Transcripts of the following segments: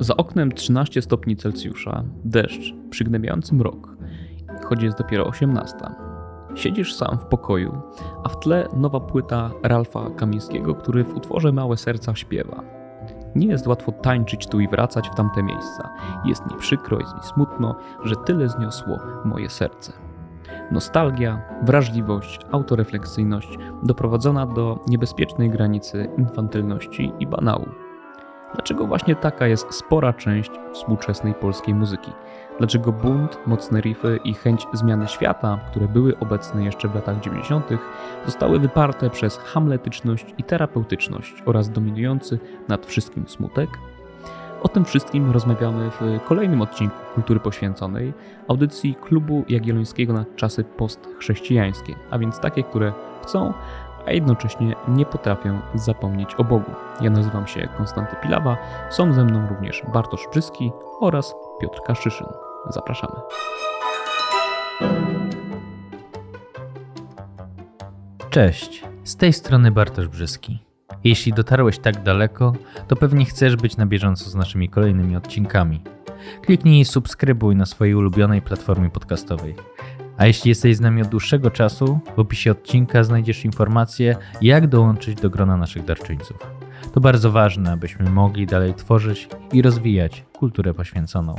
Za oknem 13 stopni Celsjusza, deszcz, przygnębiający mrok, choć jest dopiero 18. Siedzisz sam w pokoju, a w tle nowa płyta Ralfa Kamińskiego, który w utworze Małe Serca śpiewa. Nie jest łatwo tańczyć tu i wracać w tamte miejsca. Jest mi przykro, jest mi smutno, że tyle zniosło moje serce. Nostalgia, wrażliwość, autorefleksyjność doprowadzona do niebezpiecznej granicy infantylności i banału. Dlaczego właśnie taka jest spora część współczesnej polskiej muzyki? Dlaczego bunt, mocne riffy i chęć zmiany świata, które były obecne jeszcze w latach 90., zostały wyparte przez hamletyczność i terapeutyczność oraz dominujący nad wszystkim smutek? O tym wszystkim rozmawiamy w kolejnym odcinku Kultury Poświęconej, audycji Klubu Jagiellońskiego na czasy postchrześcijańskie, a więc takie, które chcą, a jednocześnie nie potrafią zapomnieć o Bogu. Ja nazywam się Konstanty Pilawa, są ze mną również Bartosz Brzyski oraz Piotr Kaszyszyn. Zapraszamy. Cześć, z tej strony Bartosz Brzyski. Jeśli dotarłeś tak daleko, to pewnie chcesz być na bieżąco z naszymi kolejnymi odcinkami. Kliknij i subskrybuj na swojej ulubionej platformie podcastowej. A jeśli jesteś z nami od dłuższego czasu, w opisie odcinka znajdziesz informacje, jak dołączyć do grona naszych darczyńców. To bardzo ważne, abyśmy mogli dalej tworzyć i rozwijać kulturę poświęconą.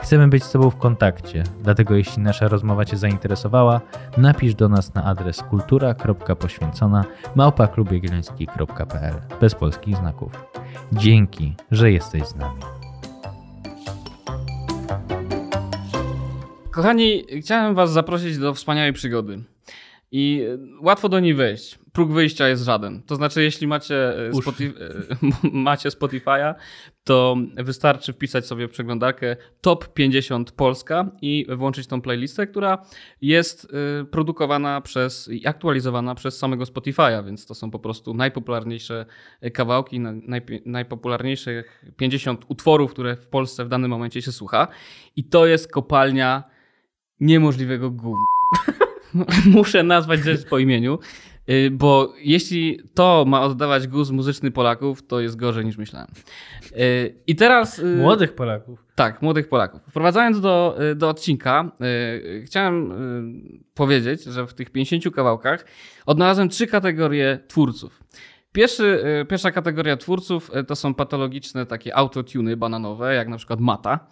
Chcemy być z Tobą w kontakcie, dlatego jeśli nasza rozmowa Cię zainteresowała, napisz do nas na adres kultura.poświęcona małpaklubjagielloński.pl bez polskich znaków. Dzięki, że jesteś z nami. Kochani, chciałem Was zaprosić do wspaniałej przygody. I łatwo do niej wejść. Próg wyjścia jest żaden. To znaczy, jeśli macie, Spotify, macie Spotify'a, to wystarczy wpisać sobie w przeglądarkę Top 50 Polska i włączyć tą playlistę, która jest produkowana przez i aktualizowana przez samego Spotify'a, więc to są po prostu najpopularniejsze kawałki, najpopularniejsze 50 utworów, które w Polsce w danym momencie się słucha. I to jest kopalnia niemożliwego gówna. Muszę nazwać rzecz po imieniu, bo jeśli to ma oddawać guz muzyczny Polaków, to jest gorzej niż myślałem. I teraz... Młodych Polaków. Tak, młodych Polaków. Wprowadzając do, do odcinka, chciałem powiedzieć, że w tych 50 kawałkach odnalazłem trzy kategorie twórców. Pierwszy, pierwsza kategoria twórców to są patologiczne takie autotuny bananowe, jak na przykład Mata.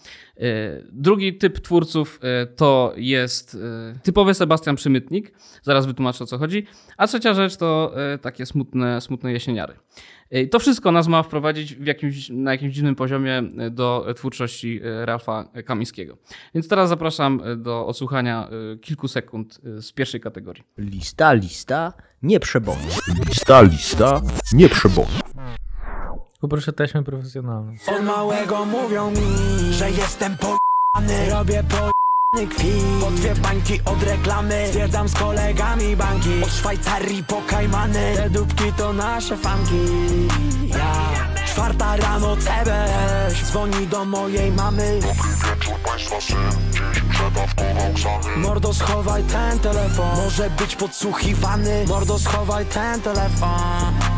Drugi typ twórców to jest typowy Sebastian Przymytnik. Zaraz wytłumaczę o co chodzi. A trzecia rzecz to takie smutne, smutne jesieniary. To wszystko nas ma wprowadzić w jakimś, na jakimś dziwnym poziomie do twórczości Ralfa Kamińskiego. Więc teraz zapraszam do odsłuchania kilku sekund z pierwszej kategorii. Lista, lista, nie przebądź. Lista, lista, nie przebądź. Poproszę taśmę profesjonalną. Od małego mówią mi, że jestem po***ny Robię po***ny kwit Po dwie bańki od reklamy Zwiedzam z kolegami banki. Od Szwajcarii po Kajmany Te dupki to nasze fanki. Ja. Czwarta rano CBS Dzwoni do mojej mamy. Mordo schowaj ten telefon. Może być podsłuchiwany. Mordo schowaj ten telefon.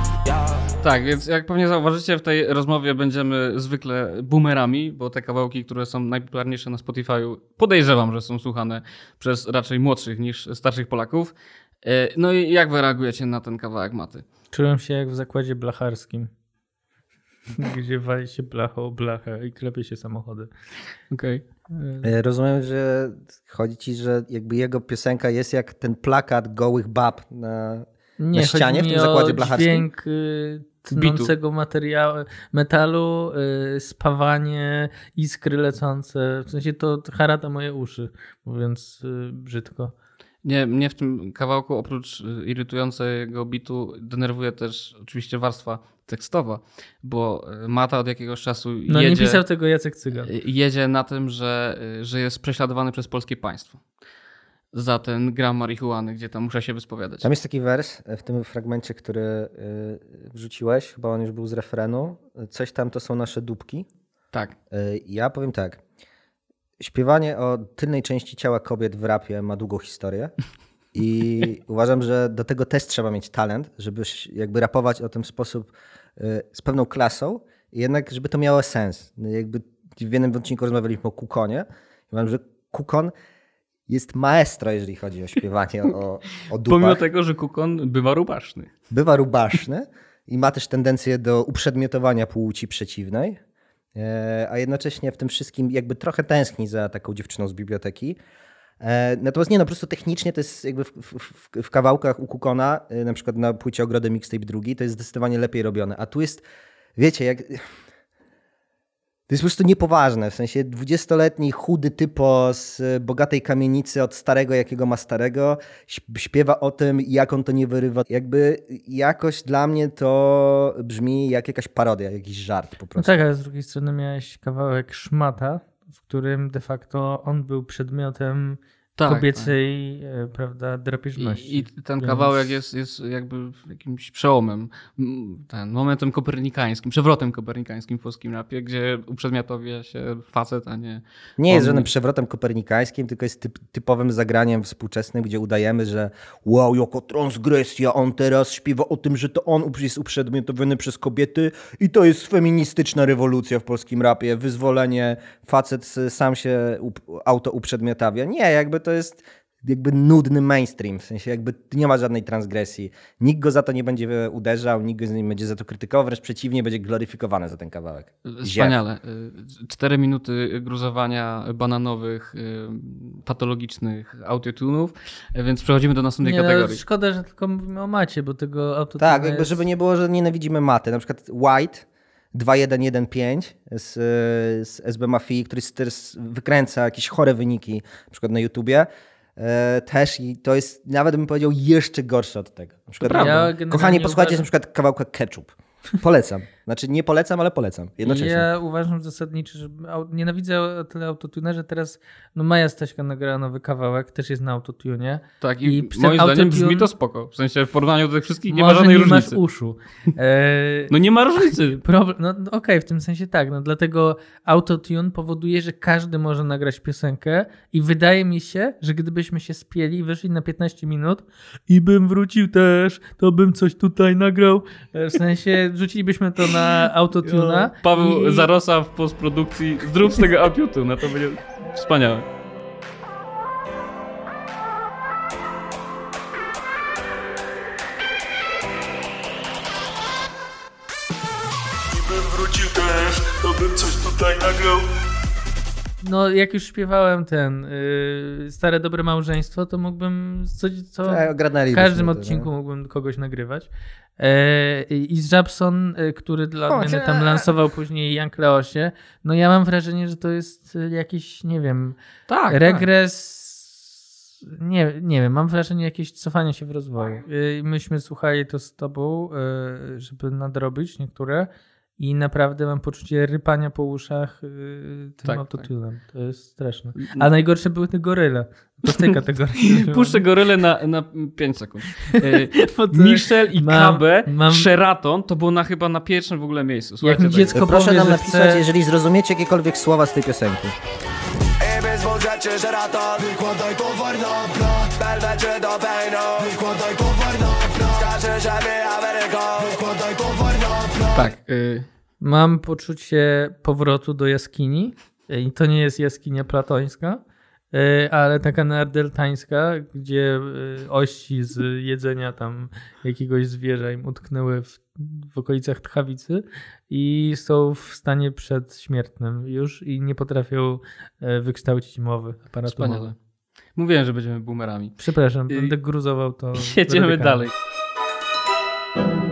Tak, więc jak pewnie zauważycie, w tej rozmowie będziemy zwykle boomerami, bo te kawałki, które są najpopularniejsze na Spotify'u, podejrzewam, że są słuchane przez raczej młodszych niż starszych Polaków. No i jak wy reagujecie na ten kawałek maty? Czułem się jak w zakładzie blacharskim, gdzie wali się blacha o blachę i klepie się samochody. Okej. Okay. Rozumiem, że chodzi ci, że jakby jego piosenka jest jak ten plakat gołych bab na nie, na ścianie w tym zakładzie blacharskim? dźwięk y, tnącego materiału, metalu, y, spawanie, iskry lecące. W sensie to harata moje uszy, mówiąc y, brzydko. Nie, mnie w tym kawałku oprócz irytującego bitu denerwuje też oczywiście warstwa tekstowa, bo Mata od jakiegoś czasu no, jedzie... nie pisał tego Jacek Cygan. Jedzie na tym, że, że jest prześladowany przez polskie państwo za ten gram marihuany, gdzie tam muszę się wyspowiadać. Tam jest taki wers w tym fragmencie, który wrzuciłeś, chyba on już był z refrenu. Coś tam to są nasze dupki. Tak. Ja powiem tak. Śpiewanie o tylnej części ciała kobiet w rapie ma długą historię. I uważam, że do tego też trzeba mieć talent, żeby jakby rapować o tym w sposób z pewną klasą jednak, żeby to miało sens. No jakby w jednym odcinku rozmawialiśmy o Kukonie. Uważam, że Kukon jest maestro, jeżeli chodzi o śpiewanie o, o dupach. Pomimo tego, że Kukon bywa rubaszny. Bywa rubaszny i ma też tendencję do uprzedmiotowania płci przeciwnej, e, a jednocześnie w tym wszystkim jakby trochę tęskni za taką dziewczyną z biblioteki. E, natomiast nie, no po prostu technicznie to jest jakby w, w, w kawałkach u Kukona, e, na przykład na płycie Ogrody Mixtape drugi, to jest zdecydowanie lepiej robione. A tu jest, wiecie, jak to jest po prostu niepoważne. W sensie 20-letni chudy typo z bogatej kamienicy od starego, jakiego ma starego, śpiewa o tym, jak on to nie wyrywa. Jakby jakoś dla mnie to brzmi jak jakaś parodia, jakiś żart po prostu. No tak, ale z drugiej strony miałeś kawałek Szmata, w którym de facto on był przedmiotem tak, kobiecej, tak. prawda, drapieżności. I, I, ten Więc... kawałek jest, jest jakby jakimś przełomem, ten momentem kopernikańskim, przewrotem kopernikańskim w polskim rapie, gdzie uprzedmiotowia się facet, a nie... Nie on... jest żadnym przewrotem kopernikańskim, tylko jest typ, typowym zagraniem współczesnym, gdzie udajemy, że wow, jako transgresja, on teraz śpiewa o tym, że to on jest uprzedmiotowiony przez kobiety i to jest feministyczna rewolucja w polskim rapie, wyzwolenie, facet sam się auto uprzedmiotawia. Nie, jakby to to jest jakby nudny mainstream, w sensie jakby nie ma żadnej transgresji. Nikt go za to nie będzie uderzał, nikt go nie będzie za to krytykował, wręcz przeciwnie, będzie gloryfikowany za ten kawałek. Wspaniale. Ziew. Cztery minuty gruzowania bananowych, y, patologicznych autotunów, więc przechodzimy do następnej nie, no, kategorii. Szkoda, że tylko mówimy o macie, bo tego autotuna Tak, jakby jest... żeby nie było, że nienawidzimy maty. Na przykład White 2115 z, z SB Mafii, który wykręca jakieś chore wyniki, na przykład na YouTubie. E, też i to jest, nawet bym powiedział, jeszcze gorsze od tego. Na przykład, ja kochani, posłuchajcie uważam... na przykład kawałka ketchup. Polecam. Znaczy nie polecam, ale polecam. Jednocześnie. Ja uważam zasadniczo, że nienawidzę tyle autotune, że teraz no Maja Staśka nagrała nowy kawałek, też jest na autotune. Tak i, I moim zdaniem brzmi to spoko. W sensie w porównaniu do tych wszystkich nie ma żadnej nie różnicy. masz uszu. E... no nie ma różnicy. Problem, no, no okej, okay, w tym sensie tak. No dlatego autotune powoduje, że każdy może nagrać piosenkę i wydaje mi się, że gdybyśmy się spieli i wyszli na 15 minut i bym wrócił też, to bym coś tutaj nagrał. W sensie rzucilibyśmy to na autotuna. Paweł i... Zarosa w postprodukcji, zrób z tego autotuna, to będzie wspaniałe. Gdybym wrócił też, to bym coś tutaj nagrał. No, jak już śpiewałem ten yy, Stare Dobre Małżeństwo, to mógłbym co, co tak, w każdym odcinku mógłbym kogoś nagrywać. E, I z Jabson, e, który dla mnie tam lansował później Young Leosie, no ja mam wrażenie, że to jest e, jakiś, nie wiem, tak, regres. Tak. Nie, nie wiem, mam wrażenie jakieś cofanie się w rozwoju. Myśmy słuchali to z tobą, żeby nadrobić niektóre. I naprawdę mam poczucie rypania po uszach tym tak, autotunem. Tak. To jest straszne. A najgorsze były te goryle. To w tej kategorii. Puszczę goryle na, na 5 sekund. E, Michel i mam, KB, mam... Sheraton to było na, chyba na pierwszym w ogóle miejscu. Słuchajcie Jak dziecko Proszę powie, nam napisać, chce... jeżeli zrozumiecie jakiekolwiek słowa z tej piosenki. Wykładaj towar na blat, do Bejno, wykładaj towar na blat, Skażę, że my Ameryką, wykładaj towar. Tak. Y Mam poczucie powrotu do jaskini i to nie jest jaskinia platońska, y, ale taka neandertańska, gdzie y, ości z jedzenia tam jakiegoś zwierza im utknęły w, w okolicach tchawicy i są w stanie przedśmiertnym już i nie potrafią y, wykształcić mowy aparatu Wspaniale. Mówiłem, że będziemy boomerami. Przepraszam, będę gruzował to. Jedziemy dalej.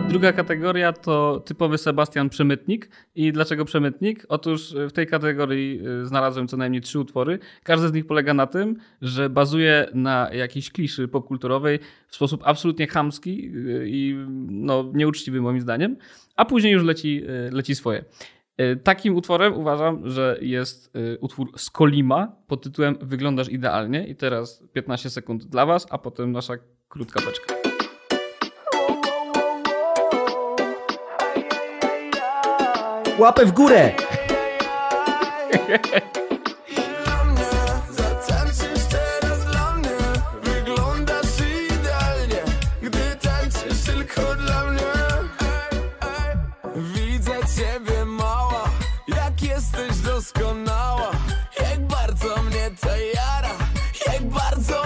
Druga kategoria to typowy Sebastian Przemytnik. I dlaczego Przemytnik? Otóż w tej kategorii y, znalazłem co najmniej trzy utwory. Każdy z nich polega na tym, że bazuje na jakiejś kliszy popkulturowej w sposób absolutnie chamski y, i no, nieuczciwy moim zdaniem, a później już leci, leci swoje. Takim utworem uważam, że jest utwór Skolima pod tytułem Wyglądasz idealnie. I teraz 15 sekund dla Was, a potem nasza krótka beczka.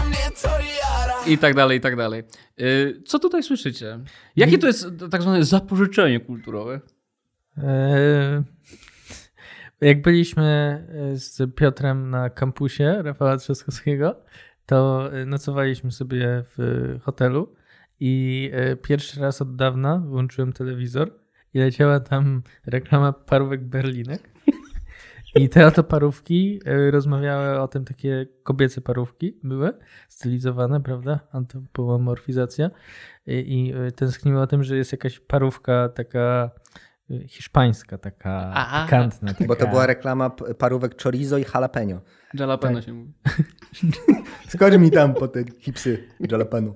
Mnie to jara I tak dalej, i tak dalej. Y, co tutaj słyszycie? Jakie to jest tak zwane zapożyczenie kulturowe? Eee, jak byliśmy e, z Piotrem na kampusie Rafała Trzaskowskiego, to e, nocowaliśmy sobie w hotelu i e, pierwszy raz od dawna włączyłem telewizor i leciała tam reklama parówek berlinek. I te oto parówki rozmawiały o tym, takie kobiece parówki były, stylizowane, prawda? Antropomorfizacja. I, i tęskniły o tym, że jest jakaś parówka taka hiszpańska, taka Aha. pikantna. Taka... Bo to była reklama parówek chorizo i jalapeno. Jalapeno tak. się mówi. Skocz mi tam po te hipsy jalapeno.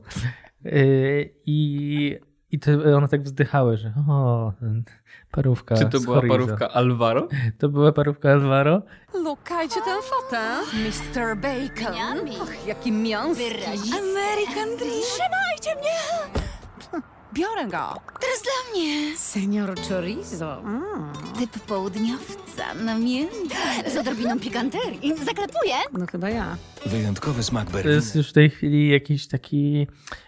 Y, I, i to one tak wzdychały, że o, parówka Czy to była chorizo. parówka Alvaro? To była parówka Alvaro. Lukajcie tę fotę. Mr. Bacon. Och, jaki miąski. American Dream. Trzymajcie mnie. Biorę go. Teraz dla mnie. Senior chorizo. Mm. Typ południowca, namiętny, z odrobiną pikanterii. Zaklepuję. No chyba ja. Wyjątkowy smak To jest już w tej chwili jakiś taki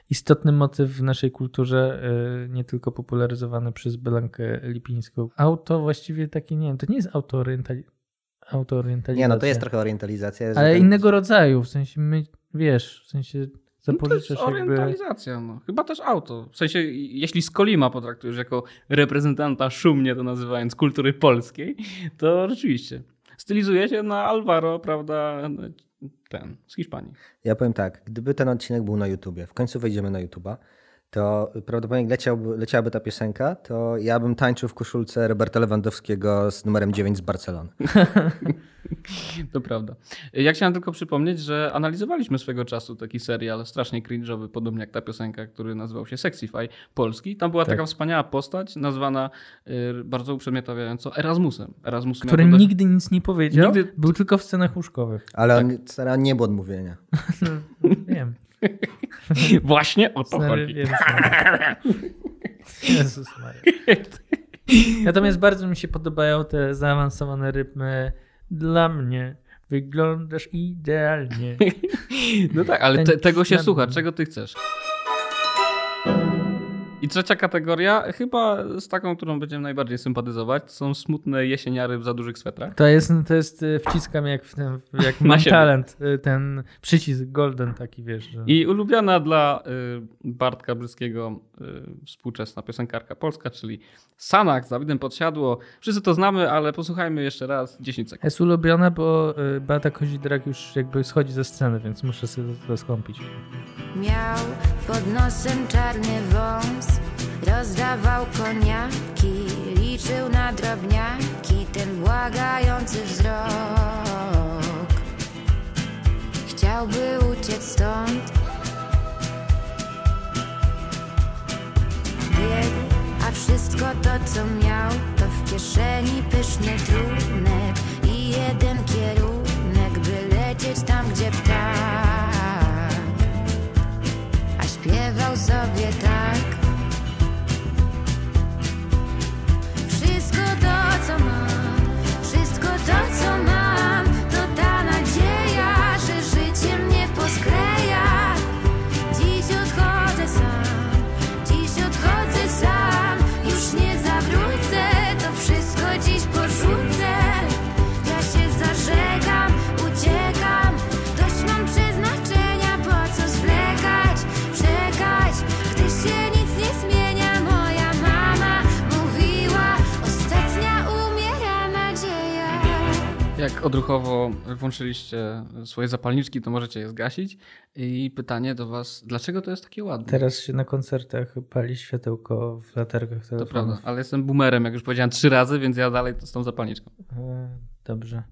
istotny motyw w naszej kulturze, y, nie tylko popularyzowany przez Belankę Lipińską. Auto właściwie takie, nie wiem, to nie jest autoorientalizacja. Nie, no to jest trochę orientalizacja. Ale ten... innego rodzaju, w sensie my, wiesz, w sensie Zapożyczasz no to jest orientalizacja. Jakby... No. Chyba też auto. W sensie, jeśli Skolima potraktujesz jako reprezentanta szumnie to nazywając kultury polskiej, to rzeczywiście stylizuje się na Alvaro, prawda, ten, z Hiszpanii. Ja powiem tak, gdyby ten odcinek był na YouTubie, w końcu wejdziemy na YouTuba, to prawdopodobnie leciałby, leciałaby ta piosenka, to ja bym tańczył w koszulce Roberta Lewandowskiego z numerem 9 z Barcelony. to prawda. Ja chciałem tylko przypomnieć, że analizowaliśmy swego czasu taki serial strasznie cringe'owy, podobnie jak ta piosenka, który nazywał się Sexify Polski. Tam była tak. taka wspaniała postać, nazwana y, bardzo uprzedmiotawiająco Erasmusem. Erasmus Który nigdy nic nie powiedział, nigdy... był tylko w scenach łóżkowych. Ale tak. on, nie było odmówienia. Wiem. Właśnie o to Znary, chodzi. Wiem, Jezus Maria. Natomiast bardzo mi się podobają te zaawansowane rytmy. Dla mnie wyglądasz idealnie. No tak, ale te, tego się słucha. Czego ty chcesz? I trzecia kategoria, chyba z taką, którą będziemy najbardziej sympatyzować, to są smutne jesieniary w za dużych swetrach. To jest, to jest y, wciskam jak, w ten, jak mam talent, y, ten przycisk golden taki, wiesz. Że... I ulubiona dla y, Bartka Bryskiego współczesna piosenkarka polska, czyli Sanach z Dawidem Podsiadło. Wszyscy to znamy, ale posłuchajmy jeszcze raz 10 sekund. Jest ulubiona, bo Beata Kozidrak już jakby schodzi ze sceny, więc muszę sobie to skąpić. Miał pod nosem czarny wąs Rozdawał koniaki Liczył na drobniaki Ten błagający wzrok. Chciałby uciec stąd. Biegł, a wszystko to co miał To w kieszeni pyszny trunek I jeden kierunek By lecieć tam gdzie ptak. Śpiewał sobie tak Wszystko to, Jak odruchowo włączyliście swoje zapalniczki, to możecie je zgasić. I pytanie do Was, dlaczego to jest takie ładne? Teraz się na koncertach pali światełko w latarkach telefonów. To prawda, ale jestem boomerem, jak już powiedziałem trzy razy, więc ja dalej z tą zapalniczką. E, dobrze.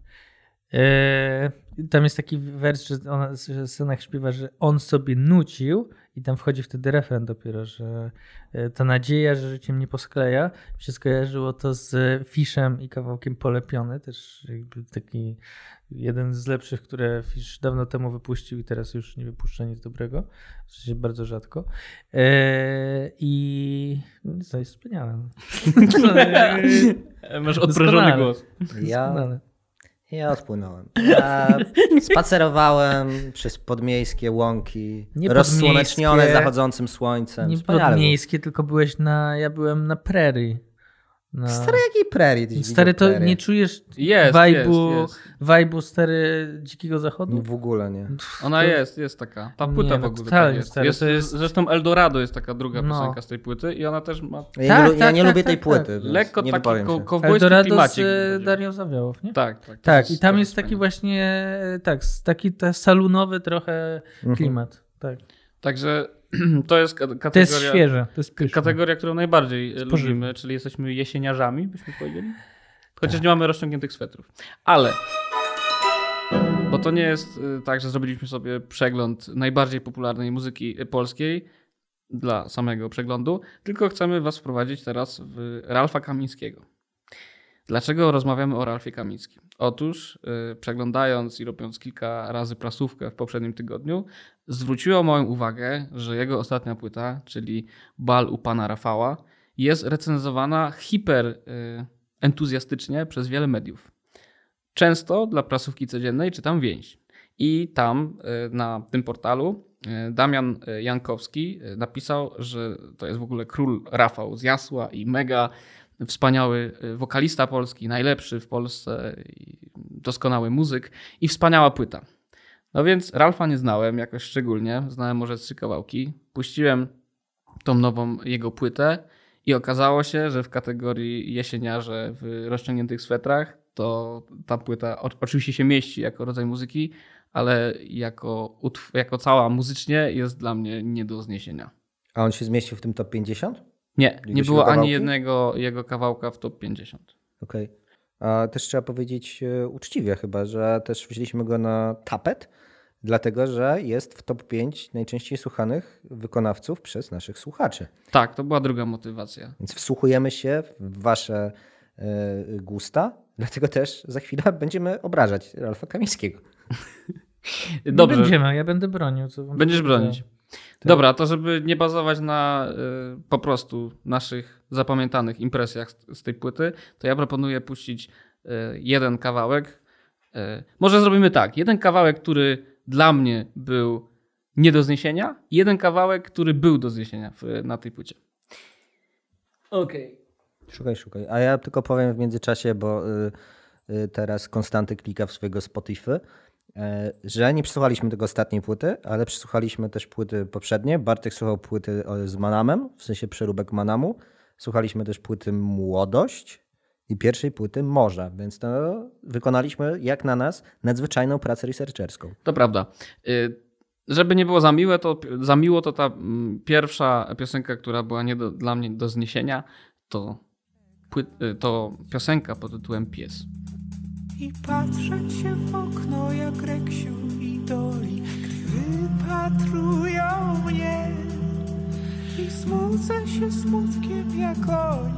E, tam jest taki wers, że, ona, że Synach śpiewa, że on sobie nucił i tam wchodzi wtedy refren dopiero, że e, ta nadzieja, że życie mnie poskleja. Mi się skojarzyło to z Fiszem i kawałkiem Polepiony, też jakby taki jeden z lepszych, które Fisz dawno temu wypuścił i teraz już nie wypuszcza nic dobrego. W sensie bardzo rzadko. Eee, I no, to jest wspaniale. Masz odprężony głos. Ja, Ja odpłynąłem. Ja spacerowałem przez podmiejskie łąki, nie rozsłonecznione zachodzącym słońcem. Nie podmiejskie, tylko byłeś na... Ja byłem na prerii. Na... Stary jakiej prerii? Stary, to prerii? nie czujesz jest, vibe'u, jest, jest. vibe'u stary dzikiego zachodu? W ogóle nie. Ona jest, jest taka. Ta płyta nie, w no, ogóle tak jest. Stary, jest, jest. Zresztą Eldorado jest taka druga no. piosenka z tej płyty i ona też ma... Ja tak, nie, tak, ja nie tak, lubię tak, tej płyty. Lekko nie taki ko kowbojski Eldorado klimacik. z Dario Zawiałow, nie? Tak, tak. Tak, i tam jest taki właśnie, tak, taki salunowy trochę mhm. klimat. Tak. Także to jest kategoria. To jest świeże. To jest kategoria, którą najbardziej lubimy, czyli jesteśmy jesieniarzami, byśmy powiedzieli. Chociaż tak. nie mamy rozciągniętych swetrów. Ale. Bo to nie jest y, tak, że zrobiliśmy sobie przegląd najbardziej popularnej muzyki polskiej dla samego przeglądu, tylko chcemy Was wprowadzić teraz w Ralfa Kamińskiego. Dlaczego rozmawiamy o Ralfie Kamińskim? Otóż, yy, przeglądając i robiąc kilka razy prasówkę w poprzednim tygodniu, zwróciło moją uwagę, że jego ostatnia płyta, czyli Bal u pana Rafała, jest recenzowana hiper yy, entuzjastycznie przez wiele mediów. Często dla prasówki codziennej czytam więź. I tam yy, na tym portalu y, Damian y, Jankowski y, napisał, że to jest w ogóle król Rafał z Jasła i mega wspaniały y, wokalista polski, najlepszy w Polsce, doskonały muzyk i wspaniała płyta. No więc Ralfa nie znałem jakoś szczególnie, znałem może trzy kawałki. Puściłem tą nową jego płytę i okazało się, że w kategorii jesieniarze w rozciągniętych swetrach to ta płyta oczywiście się mieści jako rodzaj muzyki, ale jako, jako cała muzycznie jest dla mnie nie do zniesienia. A on się zmieścił w tym top 50? Nie, nie było ani jednego jego kawałka w top 50. Okej. Okay. A też trzeba powiedzieć e, uczciwie chyba, że też wzięliśmy go na tapet, dlatego że jest w top 5 najczęściej słuchanych wykonawców przez naszych słuchaczy. Tak, to była druga motywacja. Więc wsłuchujemy się w wasze y, gusta, dlatego też za chwilę będziemy obrażać Ralfa Kamińskiego. Dobrze. Nie będziemy, ja będę bronił. Będziesz bronić. Tak. Dobra, to żeby nie bazować na y, po prostu naszych zapamiętanych impresjach z, z, tej płyty, to ja proponuję puścić y, jeden kawałek. Y, może zrobimy tak. Jeden kawałek, który dla mnie był nie do zniesienia, i jeden kawałek, który był do zniesienia w, na tej płycie. Okej. Okay. Szukaj, szukaj. A ja tylko powiem w międzyczasie, bo y, y, teraz Konstanty klika w swojego Spotify że nie przesłuchaliśmy tego ostatniej płyty, ale przesłuchaliśmy też płyty poprzednie. Bartek słuchał płyty z Manamem, w sensie przeróbek Manamu. Słuchaliśmy też płyty Młodość i pierwszej płyty Morza, więc to wykonaliśmy, jak na nas, nadzwyczajną pracę researcherską. To prawda. Y, żeby nie było za, miłe, to, za miło, to ta mm, pierwsza piosenka, która była nie do, dla mnie do zniesienia, to, to piosenka pod tytułem Pies. I patrzę się w okno jak Reksiu i Doli. Gdy wypatrują mnie I smucę się smutkiem jak oni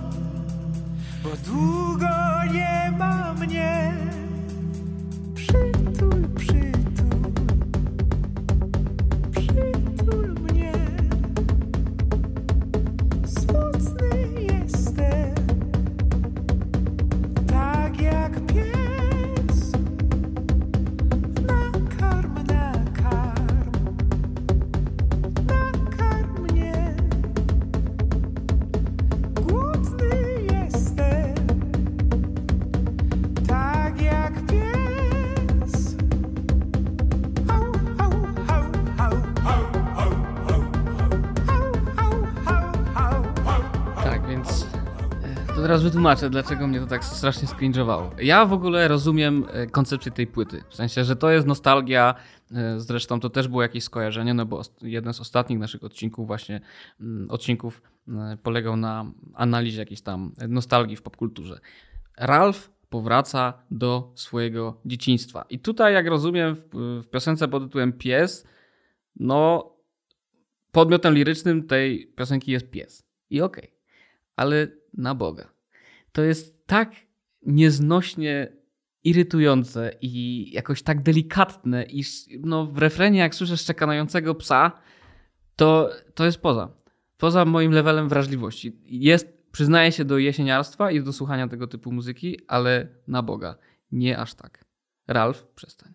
Bo długo nie ma mnie teraz wytłumaczę, dlaczego mnie to tak strasznie skringowało. Ja w ogóle rozumiem e, koncepcję tej płyty. W sensie, że to jest nostalgia. E, zresztą to też było jakieś skojarzenie, no bo jeden z ostatnich naszych odcinków, właśnie mm, odcinków e, polegał na analizie jakiejś tam nostalgii w popkulturze. Ralph powraca do swojego dzieciństwa. I tutaj, jak rozumiem, w, w piosence pod tytułem Pies, no podmiotem lirycznym tej piosenki jest pies. I okej. Okay. Ale na Boga to jest tak nieznośnie irytujące i jakoś tak delikatne, iż no, w refrenie, jak słyszę szczekającego psa, to, to jest poza. Poza moim levelem wrażliwości. Jest, przyznaję się do jesieniarstwa i do słuchania tego typu muzyki, ale na Boga, nie aż tak. Ralf, przestań.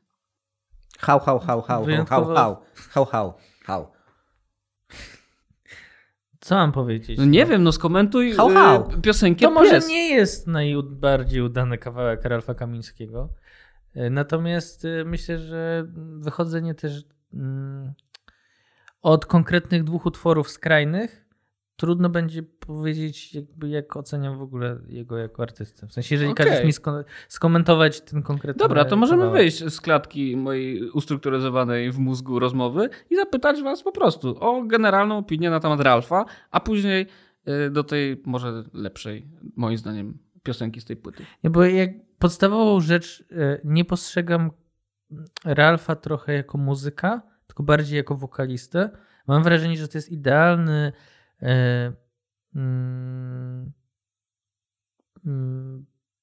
Hał, hał, hał, hał, hał, hał, hał, hał, hał. Co mam powiedzieć? No nie wiem, no skomentuj hał. y, piosenkę To może Pies. nie jest najbardziej udany kawałek Ralfa Kamińskiego. E, Natomiast e, myślę, że wychodzenie też mm, od konkretnych dwóch utworów skrajnych trudno będzie powiedzieć, jakby jak oceniam w ogóle jego jako artystę. W sensie, jeżeli Okej. każesz mi sko- skomentować ten konkretny Dobra, to możemy kawałek. wyjść z klatki mojej ustrukturyzowanej w mózgu rozmowy i zapytać was po prostu o generalną opinię na temat Ralfa, a później y, do tej może lepszej, moim zdaniem, piosenki z tej płyty. Nie, bo jak podstawową rzecz e, nie postrzegam Ralfa trochę jako muzyka, tylko bardziej jako wokalistę. Mam wrażenie, że to jest idealny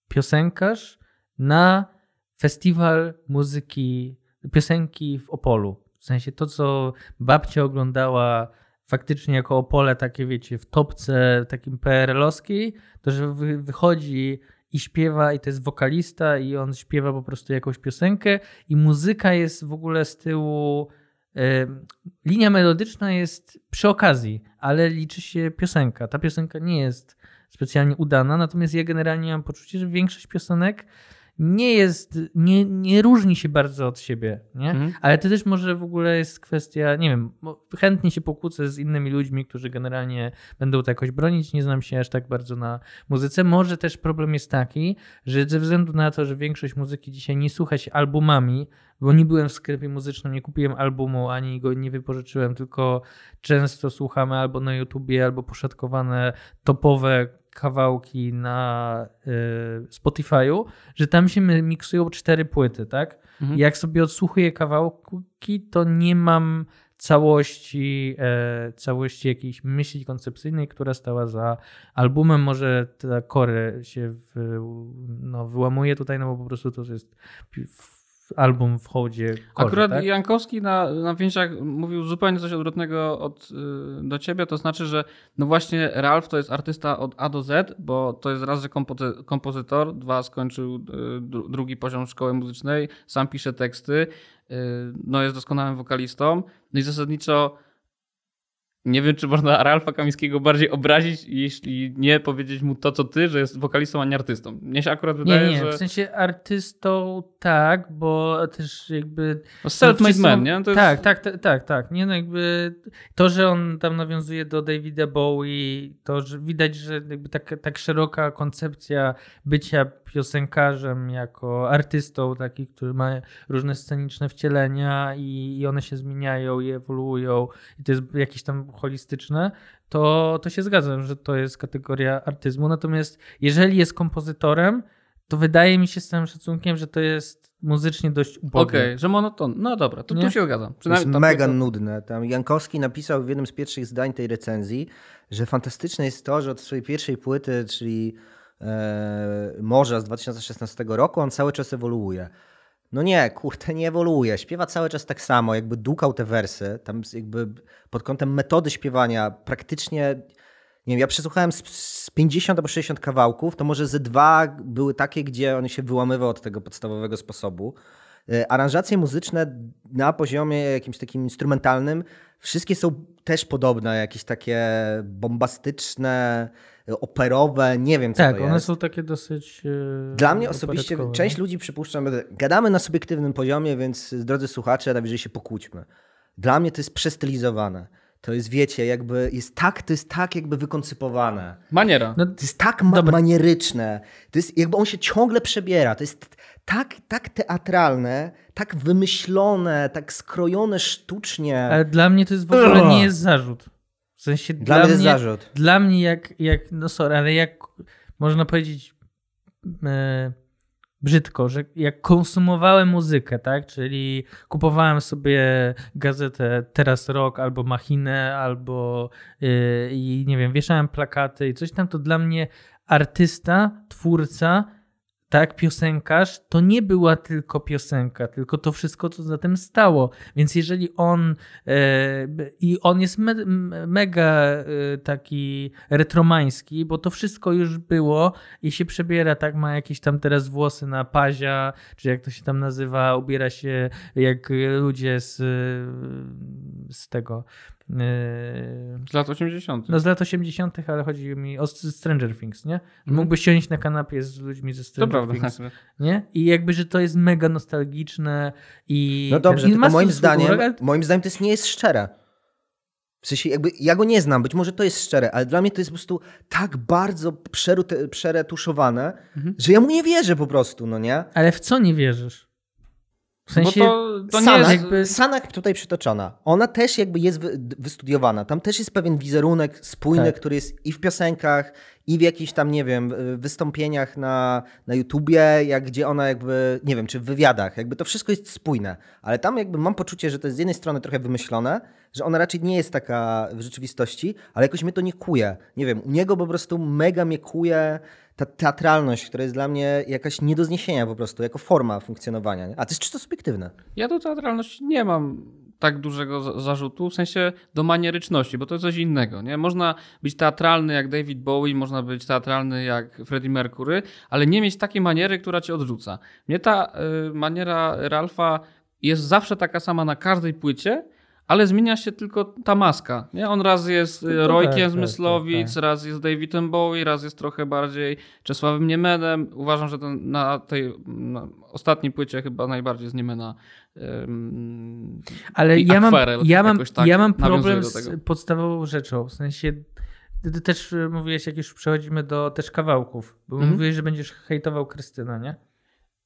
piosenkarz na festiwal muzyki, piosenki w Opolu. W sensie to, co babcia oglądała faktycznie jako Opole, takie wiecie, w topce takim PRL-owskiej, to że wy, wychodzi i śpiewa i to jest wokalista i on śpiewa po prostu jakąś piosenkę i muzyka jest w ogóle z tyłu e, linia melodyczna jest przy okazji, ale liczy się piosenka. Ta piosenka nie jest specjalnie udana, natomiast ja generalnie mam poczucie, że większość piosenek nie jest, nie, nie różni się bardzo od siebie, nie? Mhm. Ale to też może w ogóle jest kwestia, nie wiem, chętnie się pokłócę z innymi ludźmi, którzy generalnie będą to jakoś bronić, nie znam się aż tak bardzo na muzyce. Może też problem jest taki, że ze względu na to, że większość muzyki dzisiaj nie słucha się albumami, bo nie byłem w sklepie muzycznym, nie kupiłem albumu, ani go nie wypożyczyłem, tylko często słuchamy albo na YouTubie, albo poszatkowane topowe kawałki na y, Spotify'u, że tam się miksują cztery płyty, tak? Mhm. Jak sobie odsłuchuję kawałki, to nie mam całości, e, całości jakiejś myśli koncepcyjnej, która stała za albumem. Może ta kory się w, no, wyłamuje tutaj, no bo po prostu to jest album w hołdzie kory, Akurat tak? Jankowski na, na więziach mówił zupełnie coś odwrotnego od, y, do ciebie, to znaczy, że no właśnie Ralf to jest artysta od A do Z, bo to jest raz, że kompozy- kompozytor, dwa skończył y, dru- drugi poziom szkoły muzycznej, sam pisze teksty, y, no jest doskonałym wokalistą, no i zasadniczo nie wiem, czy można Ralfa Kamińskiego bardziej obrazić, jeśli nie powiedzieć mu to, co ty, że jest wokalistą, a nie artystą. Mnie się akurat wydaje, Nie, nie, że w sensie artystą tak, bo też jakby... no self-made wszyscy man, nie? To Tak, jest... tak, tak, tak, tak. Nie, no jakby to, że on tam nawiązuje do Davida Bowie, to, że widać, że jakby tak, tak szeroka koncepcja bycia piosenkarzem jako artystą, taki, który ma różne sceniczne wcielenia i, i one się zmieniają i ewoluują i to jest jakieś tam holistyczne, to, to się zgadzam, że to jest kategoria artyzmu. Natomiast jeżeli jest kompozytorem, to wydaje mi się z całym szacunkiem, że to jest muzycznie dość ubogie. Okej, że monoton. No dobra, to Nie? tu się zgadzam. To jest mega nudne. Tam Jankowski napisał w jednym z pierwszych zdań tej recenzji, że fantastyczne jest to, że od swojej pierwszej płyty, czyli Morza z 2016 roku, on cały czas ewoluuje. No nie, kurde, nie ewoluuje. Śpiewa cały czas tak samo, jakby dłukał te wersy. Tam jakby pod kątem metody śpiewania praktycznie, nie wiem, ja przesłuchałem z, z 50 albo 60 kawałków, to może ze dwa były takie, gdzie on się wyłamywał od tego podstawowego sposobu. E, Aranżacje muzyczne na poziomie jakimś takim instrumentalnym, wszystkie są też podobne, jakieś takie bombastyczne, e, operowe, nie wiem co Tak, to one jest. są takie dosyć. e, Dla mnie osobiście, część ludzi przypuszczam, gadamy na subiektywnym poziomie, więc drodzy słuchacze, najwyżej się pokłóćmy. Dla mnie to jest przestylizowane. To jest, wiecie, jakby jest tak, to jest tak jakby wykoncypowane. Maniera. No, To jest tak ma- manieryczne. To jest jakby on się ciągle przebiera. To jest tak, tak teatralne, tak wymyślone, tak skrojone sztucznie. Ale dla mnie to jest w ogóle Ugh. nie jest zarzut. W sensie Dla mnie to jest zarzut. Dla mnie jak, jak, no sorry, ale jak można powiedzieć e, brzydko, że jak konsumowałem muzykę, tak, czyli kupowałem sobie gazetę Teraz Rock albo Machinę, albo e, i nie wiem, wieszałem plakaty i coś tam, to dla mnie artysta, twórca tak, piosenkarz, to nie była tylko piosenka, tylko to wszystko, co za tym stało. Więc jeżeli on e, i on jest me, mega e, taki retromański, bo to wszystko już było i się przebiera, tak, ma jakieś tam teraz włosy na pazia, czy jak to się tam nazywa, ubiera się jak ludzie z, z tego Yy, z lat 80. No z lat 80., ale chodzi mi o Stranger Things, nie? Mm. Mógłbyś siedzieć na kanapie z ludźmi ze Stranger to Things. Prawda. Nie? I jakby, że to jest mega nostalgiczne i. No dobrze, ten, tylko moim zdaniem, moim zdaniem to jest, nie jest szczere. W sensie jakby ja go nie znam, być może to jest szczere, ale dla mnie to jest po prostu tak bardzo przeretuszowane, mhm. że ja mu nie wierzę po prostu, no nie? Ale w co nie wierzysz? W sensie Bo to, to Sana, nie jest jakby... Sanak tutaj przytoczona. Ona też jakby jest wystudiowana. Tam też jest pewien wizerunek spójny, tak. który jest i w piosenkach, i w jakichś tam, nie wiem, wystąpieniach na, na YouTubie, jak gdzie ona jakby, nie wiem, czy w wywiadach, jakby to wszystko jest spójne. Ale tam jakby mam poczucie, że to jest z jednej strony trochę wymyślone, że ona raczej nie jest taka w rzeczywistości, ale jakoś mnie to nie kuje. Nie wiem, u niego po prostu mega mnie kuje ta teatralność, która jest dla mnie jakaś nie do zniesienia po prostu, jako forma funkcjonowania. A to jest czysto subiektywne. Ja do teatralności nie mam tak dużego zarzutu, w sensie do manieryczności, bo to jest coś innego. Nie? Można być teatralny jak David Bowie, można być teatralny jak Freddie Mercury, ale nie mieć takiej maniery, która cię odrzuca. Mnie ta y, maniera Ralfa jest zawsze taka sama na każdej płycie, ale zmienia się tylko ta maska. Nie? On raz jest no Rojkiem tak, z Myslowic, tak, tak, raz jest Davidem Bowie, raz jest trochę bardziej Czesławem Niemenem. Uważam, że ten, na tej na ostatniej płycie chyba najbardziej z Niemena um, Ale ja mam, ja mam, tak ja mam problem z podstawową rzeczą, w sensie ty też mówiłeś, jak już przechodzimy do też kawałków, bo mm -hmm. mówiłeś, że będziesz hejtował Krystynę, nie?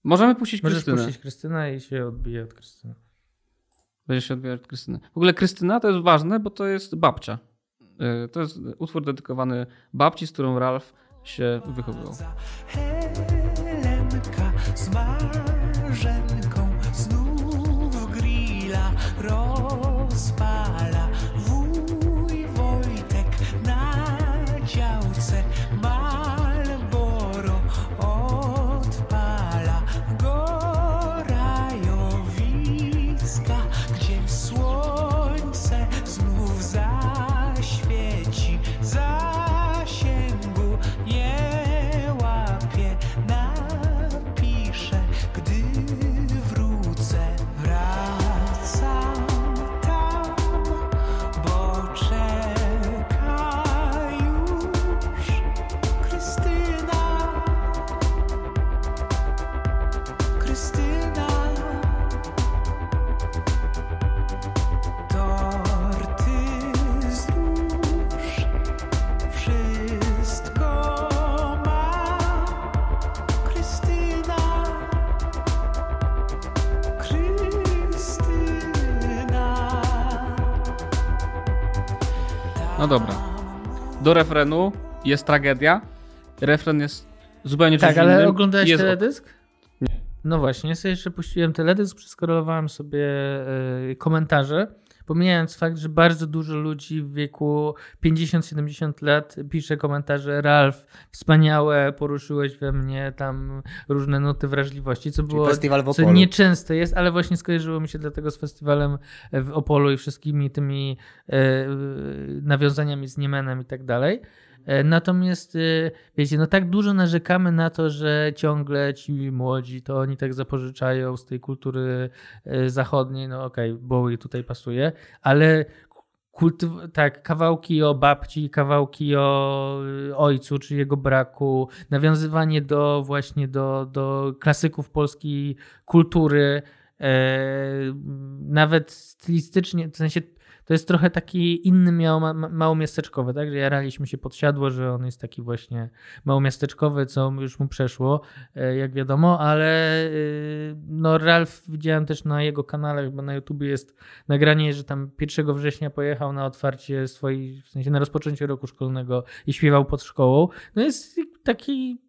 Możemy puścić Możesz Krystynę. puścić Krystynę i się odbije od Krystyny. Będzie się odbierać od Krystyny. W ogóle Krystyna to jest ważne, bo to jest babcia. Y, to jest utwór dedykowany babci, z którą Ralf się wychowywał. No dobra. Do refrenu jest tragedia. Refren jest zupełnie Tak, ale innym. oglądałeś jest... teledysk? Nie. No właśnie, sobie jeszcze puściłem teledysk, przeskorolowałem sobie yy, komentarze Pomijając fakt, że bardzo dużo ludzi w wieku 50-70 lat pisze komentarze Ralf, wspaniałe, poruszyłeś we mnie tam różne nuty wrażliwości, co było co nieczęste jest, ale właśnie skojarzyło mi się dlatego z festiwalem w Opolu i wszystkimi tymi e, nawiązaniami z Niemenem i tak dalej. E, natomiast e, wiecie, no tak dużo narzekamy na to, że ciągle ci młodzi to oni tak zapożyczają z tej kultury e, zachodniej, no okej, okay, Bowie tutaj pasuje, ale kultyw- tak, kawałki o babci, kawałki o ojcu czy jego braku, nawiązywanie do właśnie do, do klasyków polskiej kultury, nawet stylistycznie, w sensie to jest trochę taki inny miało, ma, małomiasteczkowy, tak? Że jaraliśmy się podsiadło, że on jest taki właśnie małomiasteczkowy, co już mu przeszło, e, jak wiadomo, ale e, no Ralf widziałem też na jego kanale, chyba na YouTubie jest nagranie, że tam 1 września pojechał na otwarcie swojej, w sensie na rozpoczęcie roku szkolnego i śpiewał pod szkołą. No jest taki,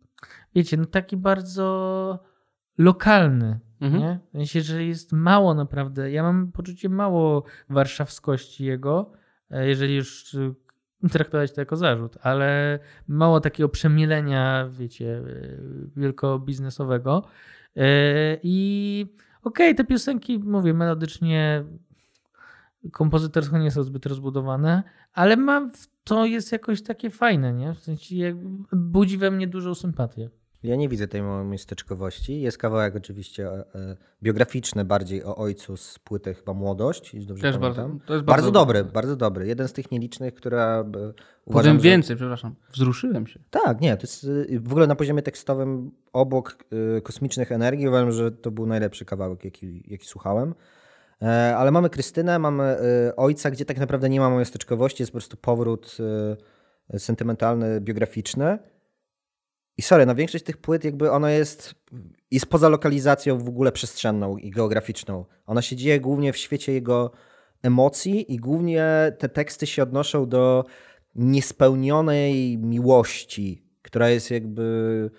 wiecie, no taki bardzo lokalny Mhm. Nie? W sensie, że jest mało naprawdę. Ja mam poczucie mało warszawskości jego, e, jeżeli już traktować to jako zarzut, ale mało takiego przemielenia, wiecie, wielkobiznesowego. I okej, okay, te piosenki, mówię, melodycznie kompozytorsko nie są zbyt rozbudowane, ale mam, to jest jakoś takie fajne, nie? W sensie budzi we mnie dużą sympatię. Ja nie widzę tej małej miasteczkowości. Jest kawałek oczywiście e, e, biograficzny bardziej o ojcu z płyty chyba Młodość, dobrze Też pamiętam. Bardzo, to jest bardzo, bardzo dobry, dobry, bardzo dobry. Jeden z tych nielicznych, która e, uważam, Powiem więcej, że... przepraszam. Wzruszyłem się. Tak, nie, to jest w ogóle na poziomie tekstowym obok kosmicznych energii uważam, że to był najlepszy kawałek, jaki, jaki słuchałem. Ale mamy Krystynę, mamy ojca, gdzie tak naprawdę nie ma miasteczkowości, jest po prostu powrót sentymentalny, biograficzny. I sorry, na większość tych płyt jakby ona jest, jest poza lokalizacją w ogóle przestrzenną i geograficzną. Ona się dzieje głównie w świecie jego emocji i głównie te teksty się odnoszą do niespełnionej miłości, która jest jakby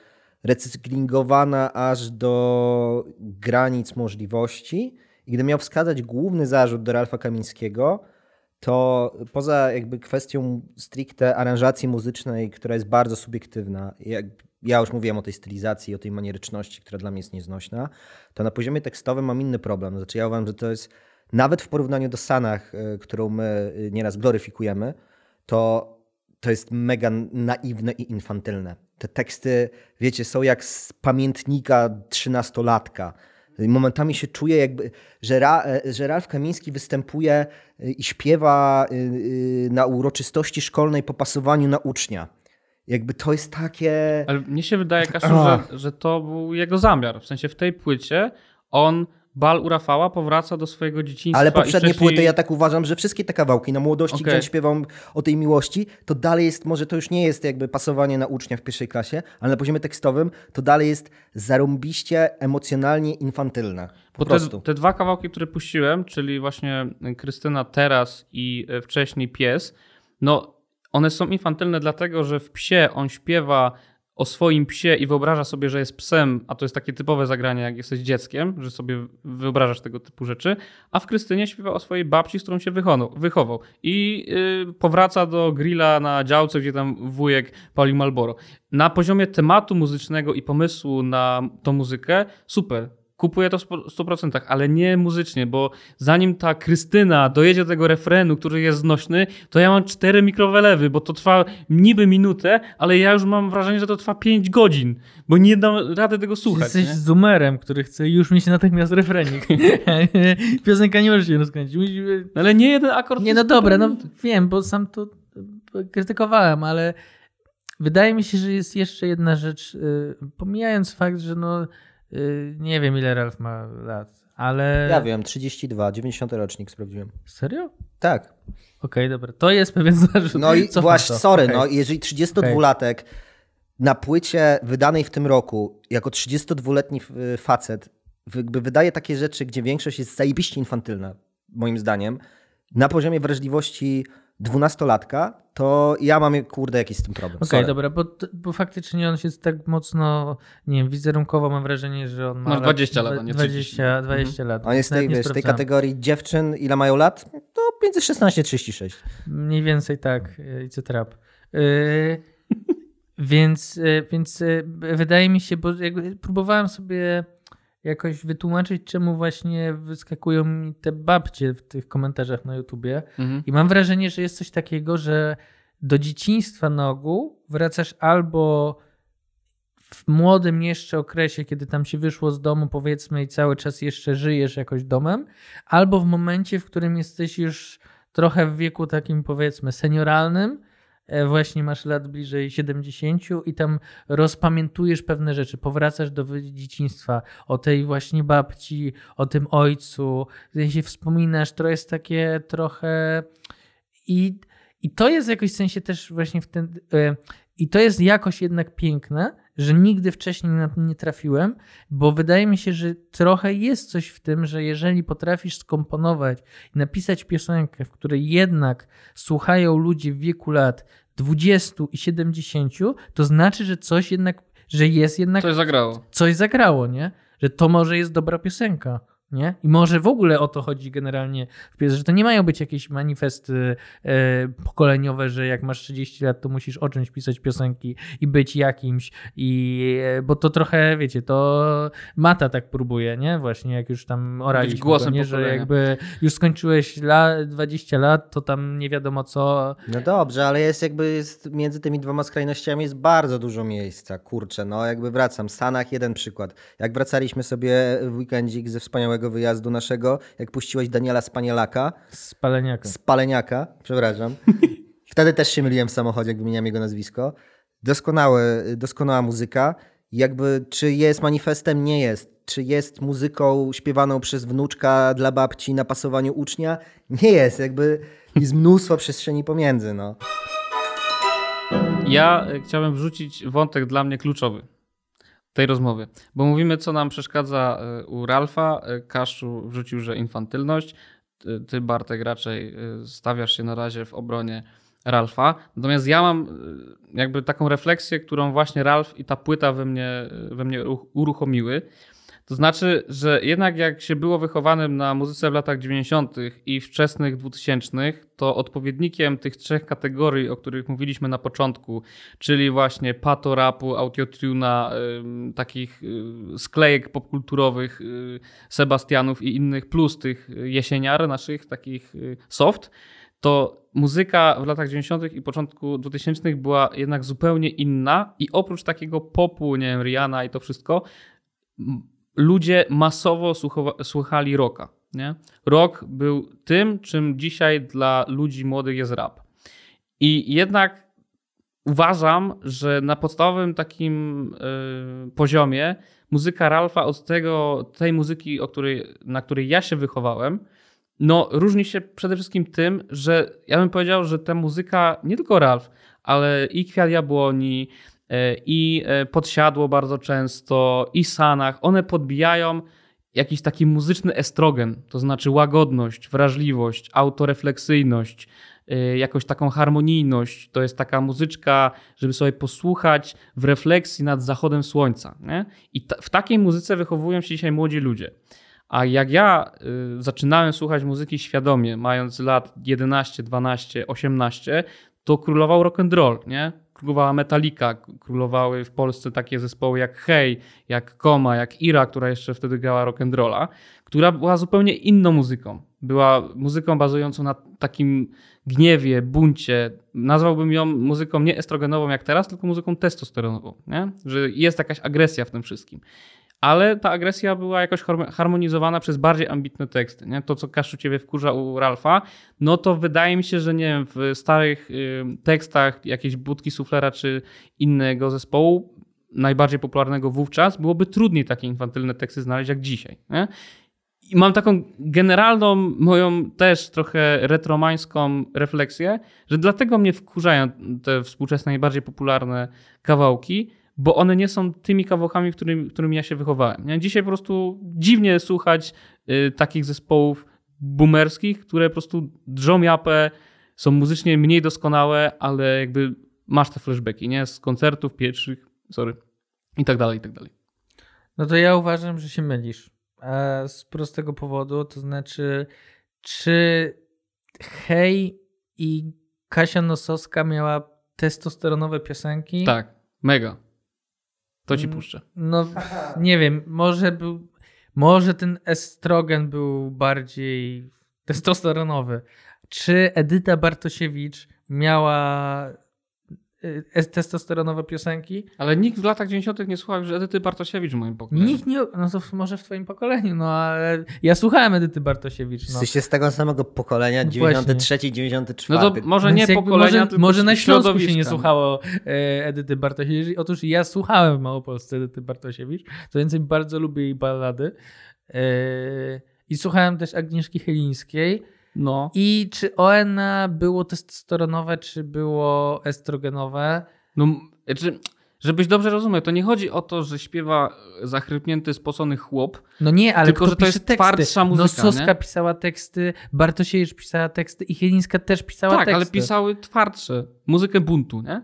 recyklingowana aż do granic możliwości. I gdy miał wskazać główny zarzut do Ralfa Kamińskiego, to poza jakby kwestią stricte aranżacji muzycznej, która jest bardzo subiektywna, jak ja już mówiłem o tej stylizacji, o tej manieryczności, która dla mnie jest nieznośna, to na poziomie tekstowym mam inny problem. Znaczy ja uważam, że to jest nawet w porównaniu do Sanach, e, którą my e, nieraz gloryfikujemy, to, to jest mega naiwne i infantylne. Te teksty, wiecie, są jak z pamiętnika trzynastolatka. Momentami się czuję, jakby, że, Ra, e, że Ralf Kamiński występuje i śpiewa na uroczystości szkolnej po pasowaniu na ucznia. Jakby to jest takie. Ale mnie się wydaje, Kasiu, że, że to był jego zamiar. W sensie w tej płycie on Bal u Rafała powraca do swojego dzieciństwa. Ale poprzednie wcześniej... płyty, ja tak uważam, że wszystkie te kawałki na młodości, okay. gdzie on śpiewał o tej miłości, to dalej jest, może to już nie jest jakby pasowanie na ucznia w pierwszej klasie, ale na poziomie tekstowym to dalej jest zarąbiście emocjonalnie infantylne. Po Bo te, te, dwa kawałki, które puściłem, czyli właśnie Krystyna teraz i e, wcześniej Pies, no one są infantylne dlatego, że w psie on śpiewa o swoim psie i wyobraża sobie, że jest psem, a to jest takie typowe zagranie, jak jesteś dzieckiem, że sobie wyobrażasz tego typu rzeczy, a w Krystynie śpiewa o swojej babci, z którą się wychował. I yy, powraca do grilla na działce, gdzie tam wujek pali Malboro. Na poziomie tematu muzycznego i pomysłu na tą muzykę, super kupuję to w 100%, ale nie muzycznie, bo zanim ta Krystyna dojedzie do tego refrenu, który jest znośny, to ja mam cztery mikrowelewy, bo to trwa niby minutę, ale ja już mam wrażenie, że to trwa 5 godzin, bo nie dam rady tego słuchać. Jesteś nie? zoomerem, który chce już mieć natychmiast refrenik. Piosenka nie może się rozkręcić. No ale nie jeden akord. Nie, no dobra, no wiem, bo sam to krytykowałem, ale wydaje mi się, że jest jeszcze jedna rzecz, y, pomijając fakt, że no nie wiem, ile Ralf ma lat, ale. Ja wiem, 32, 90 rocznik sprawdziłem. Serio? Tak. Okej, okay, dobra. To jest pewien zarzut. No i właśnie, to. sorry, okay. no jeżeli 32-latek okay. na płycie wydanej w tym roku, jako 32-letni facet, jakby wydaje takie rzeczy, gdzie większość jest zajebiście infantylna, moim zdaniem, na poziomie wrażliwości dwunastolatka, to ja mam, kurde, jakiś z tym problem. Okej, okay, dobra, bo, bo faktycznie on się tak mocno, nie wiem, wizerunkowo mam wrażenie, że on ma... No 20 lat, nie 20, 20 mhm. lat. On jest tej, wiesz, tej kategorii dziewczyn, ile mają lat? No między 16 a 36. Mniej więcej tak, i co trap. Yy, więc, yy, więc wydaje mi się, bo próbowałem sobie jakoś wytłumaczyć, czemu właśnie wyskakują mi te babcie w tych komentarzach na YouTubie. Mhm. I mam wrażenie, że jest coś takiego, że do dzieciństwa na ogół wracasz albo w młodym jeszcze okresie, kiedy tam się wyszło z domu, powiedzmy, i cały czas jeszcze żyjesz jakoś domem, albo w momencie, w którym jesteś już trochę w wieku takim, powiedzmy, senioralnym właśnie masz lat bliżej 70 i tam rozpamiętujesz pewne rzeczy, powracasz do dzieciństwa, o tej właśnie babci, o tym ojcu, się wspominasz, to jest takie trochę i, i to jest w jakimś sensie też właśnie w ten e, i to jest jakoś jednak piękne, że nigdy wcześniej na to nie trafiłem, bo wydaje mi się, że trochę jest coś w tym, że jeżeli potrafisz skomponować i napisać piosenkę, w której jednak słuchają ludzie w wieku lat 20 i 70, to znaczy, że coś jednak, że jest jednak. Coś zagrało. Coś zagrało, nie? Że to może jest dobra piosenka. Nie? I może w ogóle o to chodzi generalnie w pies, że to nie mają być jakieś manifesty e, pokoleniowe, że jak masz 30 lat, to musisz o czymś pisać piosenki i być jakimś, i, e, bo to trochę, wiecie, to Mata tak próbuje, nie? Właśnie jak już tam oraliśmy, głosem go, nie? że jakby już skończyłeś la, 20 lat, to tam nie wiadomo co. No dobrze, ale jest jakby jest między tymi dwoma skrajnościami jest bardzo dużo miejsca, kurczę, no jakby wracam. Stanach jeden przykład. Jak wracaliśmy sobie w weekendzik ze wspaniałego wyjazdu naszego, jak puściłeś Daniela Spanielaka. Spaleniaka. Spaleniaka, przepraszam. Wtedy też się myliłem w samochodzie, jak wymieniam jego nazwisko. Doskonałe, doskonała muzyka. Jakby, czy jest manifestem? Nie jest. Czy jest muzyką śpiewaną przez wnuczka dla babci na pasowaniu ucznia? Nie jest. Jakby jest mnóstwo przestrzeni pomiędzy. No. Ja chciałem wrzucić wątek dla mnie kluczowy tej rozmowy, bo mówimy, co nam przeszkadza e, u Ralfa. E, Kaszu wrzucił, że infantylność. Ty, Bartek, raczej e, stawiasz się na razie w obronie Ralfa. Natomiast ja mam jakby taką refleksję, którą właśnie Ralf i ta płyta we mnie, we mnie uruchomiły. To znaczy, że jednak jak się było wychowanym na muzyce w latach 90. i wczesnych 2000, to odpowiednikiem tych trzech kategorii, o których mówiliśmy na początku, czyli właśnie pato rapu, autotuna, y, takich y, sklejek popkulturowych, y, Sebastianów i innych, plus tych jesieniar naszych, takich soft, to muzyka w latach 90. i początku 2000 była jednak zupełnie inna i oprócz takiego popu, nie wiem, Rihanna i to wszystko, ludzie masowo słuchali rocka. Nie? Rock był tym, czym dzisiaj dla ludzi młodych jest rap. I jednak uważam, że na podstawowym takim y, poziomie muzyka Ralfa od tego, tej muzyki, której, na której ja się wychowałem, no różni się przede wszystkim tym, że ja bym powiedział, że ta muzyka, nie tylko Ralf, ale i Kwiat Jabłoni, i e, podsiadło bardzo często, i sanach, one podbijają jakiś taki muzyczny estrogen, to znaczy łagodność, wrażliwość, autorefleksyjność, e, jakąś taką harmonijność. To jest taka muzyczka, żeby sobie posłuchać w refleksji nad zachodem słońca. Nie? I w takiej muzyce wychowują się dzisiaj młodzi ludzie. A jak ja y, zaczynałem słuchać muzyki świadomie, mając lat 11, 12, 18, to królował rock and roll, nie? Królowała Metallica, królowały w Polsce takie zespoły jak Hey, jak Koma, jak Ira, która jeszcze wtedy grała rock'n'rolla, która była zupełnie inną muzyką. Była muzyką bazującą na takim gniewie, buncie. Nazwałbym ją muzyką nie estrogenową jak teraz, tylko muzyką testosteronową, nie? że jest jakaś agresja w tym wszystkim ale ta agresja była jakoś harmonizowana przez bardziej ambitne teksty. Nie? To, co Kaszu ciebie wkurza u Ralfa, no to wydaje mi się, że nie wiem, w starych y, tekstach jakiejś budki suflera czy innego zespołu, najbardziej popularnego wówczas, byłoby trudniej takie infantylne teksty znaleźć jak dzisiaj. Nie? I mam taką generalną, moją też trochę retromańską refleksję, że dlatego mnie wkurzają te współczesne, najbardziej popularne kawałki, bo one nie są tymi kawałkami, którym, którymi ja się wychowałem. Dzisiaj po prostu dziwnie słuchać y, takich zespołów boomerskich, które po prostu drżą japę, są muzycznie mniej doskonałe, ale jakby masz te flashbacki, nie? Z koncertów pierwszych, sorry, i tak dalej, i tak dalej. No to ja uważam, że się mylisz. A z prostego powodu, to znaczy, czy Hej i Kasia Nosowska miała testosteronowe piosenki? Tak, mega. To ci mm, puszczę. No, nie wiem, może był, może ten estrogen był bardziej testosteronowy. Czy Edyta Bartosiewicz miała testosteronowe piosenki. Ale nikt w latach 90. nie słuchał już Edyty Bartosiewicz w moim pokoleniu. Nikt nie, no to może w twoim pokoleniu, no ale ja słuchałem Edyty Bartosiewicz. No. Jesteście z tego samego pokolenia, 93, 94. No to może nie pokolenia, może, może na Śląsku się nie słuchało e, Edyty Bartosiewicz. Otóż ja słuchałem w Małopolsce Edyty Bartosiewicz, co więcej bardzo lubię jej ballady. E, I słuchałem też Agnieszki Chylińskiej. No. I czy ON było testosteronowe, czy było estrogenowe? No, czy, żebyś dobrze rozumiał, to nie chodzi o to, że śpiewa zachrypnięty, spocony chłop. No nie, ale tylko, że to jest teksty? twardsza muzyka. Nosowska nie? pisała teksty, Bartosiewicz pisała teksty i Chylińska też pisała tak, teksty. Tak, ale pisały twardsze. Muzykę buntu, nie?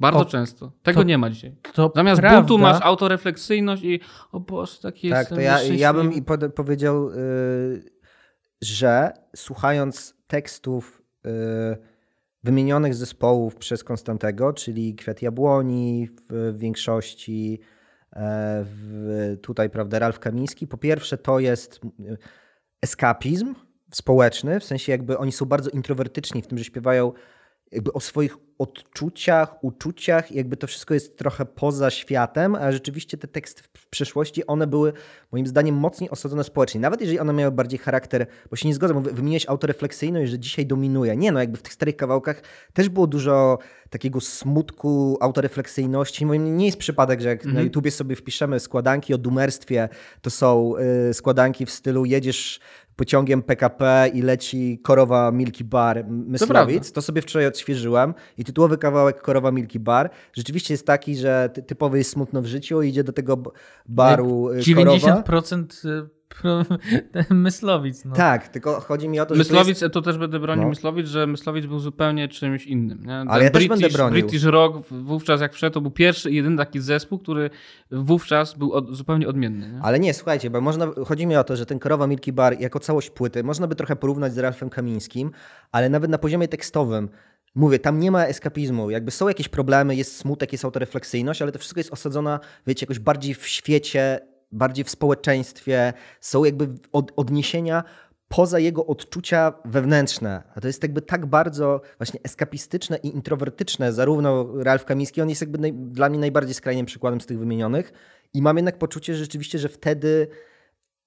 Bardzo O, często. Tego to- nie ma dzisiaj. To Zamiast prawda. buntu masz autorefleksyjność i o Boże, taki Tak, jestem to ja, ja bym i pod, powiedział, y, że słuchając tekstów y, wymienionych zespołów przez Konstantego, czyli Kwiat Jabłoni w większości, e, w, tutaj, prawda, Ralf Kamiński, po pierwsze to jest y, eskapizm społeczny, w sensie jakby oni są bardzo introwertyczni w tym, że śpiewają jakby o swoich odczuciach, uczuciach, i jakby to wszystko jest trochę poza światem, a rzeczywiście te teksty w przeszłości, one były moim zdaniem mocniej osadzone społecznie. Nawet jeżeli one miały bardziej charakter, bo się nie zgodzę, bo wymieniłeś autorefleksyjność, że dzisiaj dominuje. Nie, no jakby w tych starych kawałkach też było dużo takiego smutku, autorefleksyjności. Nie jest przypadek, że jak na Mhm. YouTubie sobie wpiszemy składanki o dumerstwie, to są y, składanki w stylu jedziesz pociągiem PKP i leci korowa Milky Bar Myslowic. prawda. To sobie wczoraj odświeżyłem i tytułowy kawałek Korowa Milky Bar rzeczywiście jest taki, że ty- typowy jest smutno w życiu i idzie do tego baru y, Korowa. 90% pro- myslowic. No. Tak, tylko chodzi mi o to, że to Myslowic, jest... to też będę bronił No. Myslowic, że Myslowic był zupełnie czymś innym. Nie? Ale ja też British, będę bronił. British Rock wówczas jak wszedł, to był pierwszy i jedyny taki zespół, który wówczas był od, zupełnie odmienny. Nie? Ale nie, słuchajcie, bo można, chodzi mi o to, że ten Korowa Milky Bar jako całość płyty można by trochę porównać z Ralfem Kamińskim, ale nawet na poziomie tekstowym Mówię, tam nie ma eskapizmu. Jakby są jakieś problemy, jest smutek, jest autorefleksyjność, ale to wszystko jest osadzone, wiecie, jakoś bardziej w świecie, bardziej w społeczeństwie. Są jakby od, odniesienia poza jego odczucia wewnętrzne. A to jest jakby tak bardzo właśnie eskapistyczne i introwertyczne, zarówno Ralf Kamiński, on jest jakby naj, dla mnie najbardziej skrajnym przykładem z tych wymienionych i mam jednak poczucie, że rzeczywiście, że wtedy,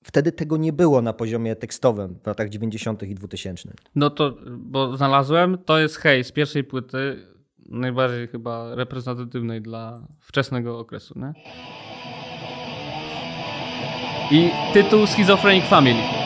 wtedy tego nie było na poziomie tekstowym w latach 90. i 2000. No to, bo znalazłem, to jest hej z pierwszej płyty, najbardziej chyba reprezentatywnej dla wczesnego okresu. Nie? I tytuł Schizophrenic Family.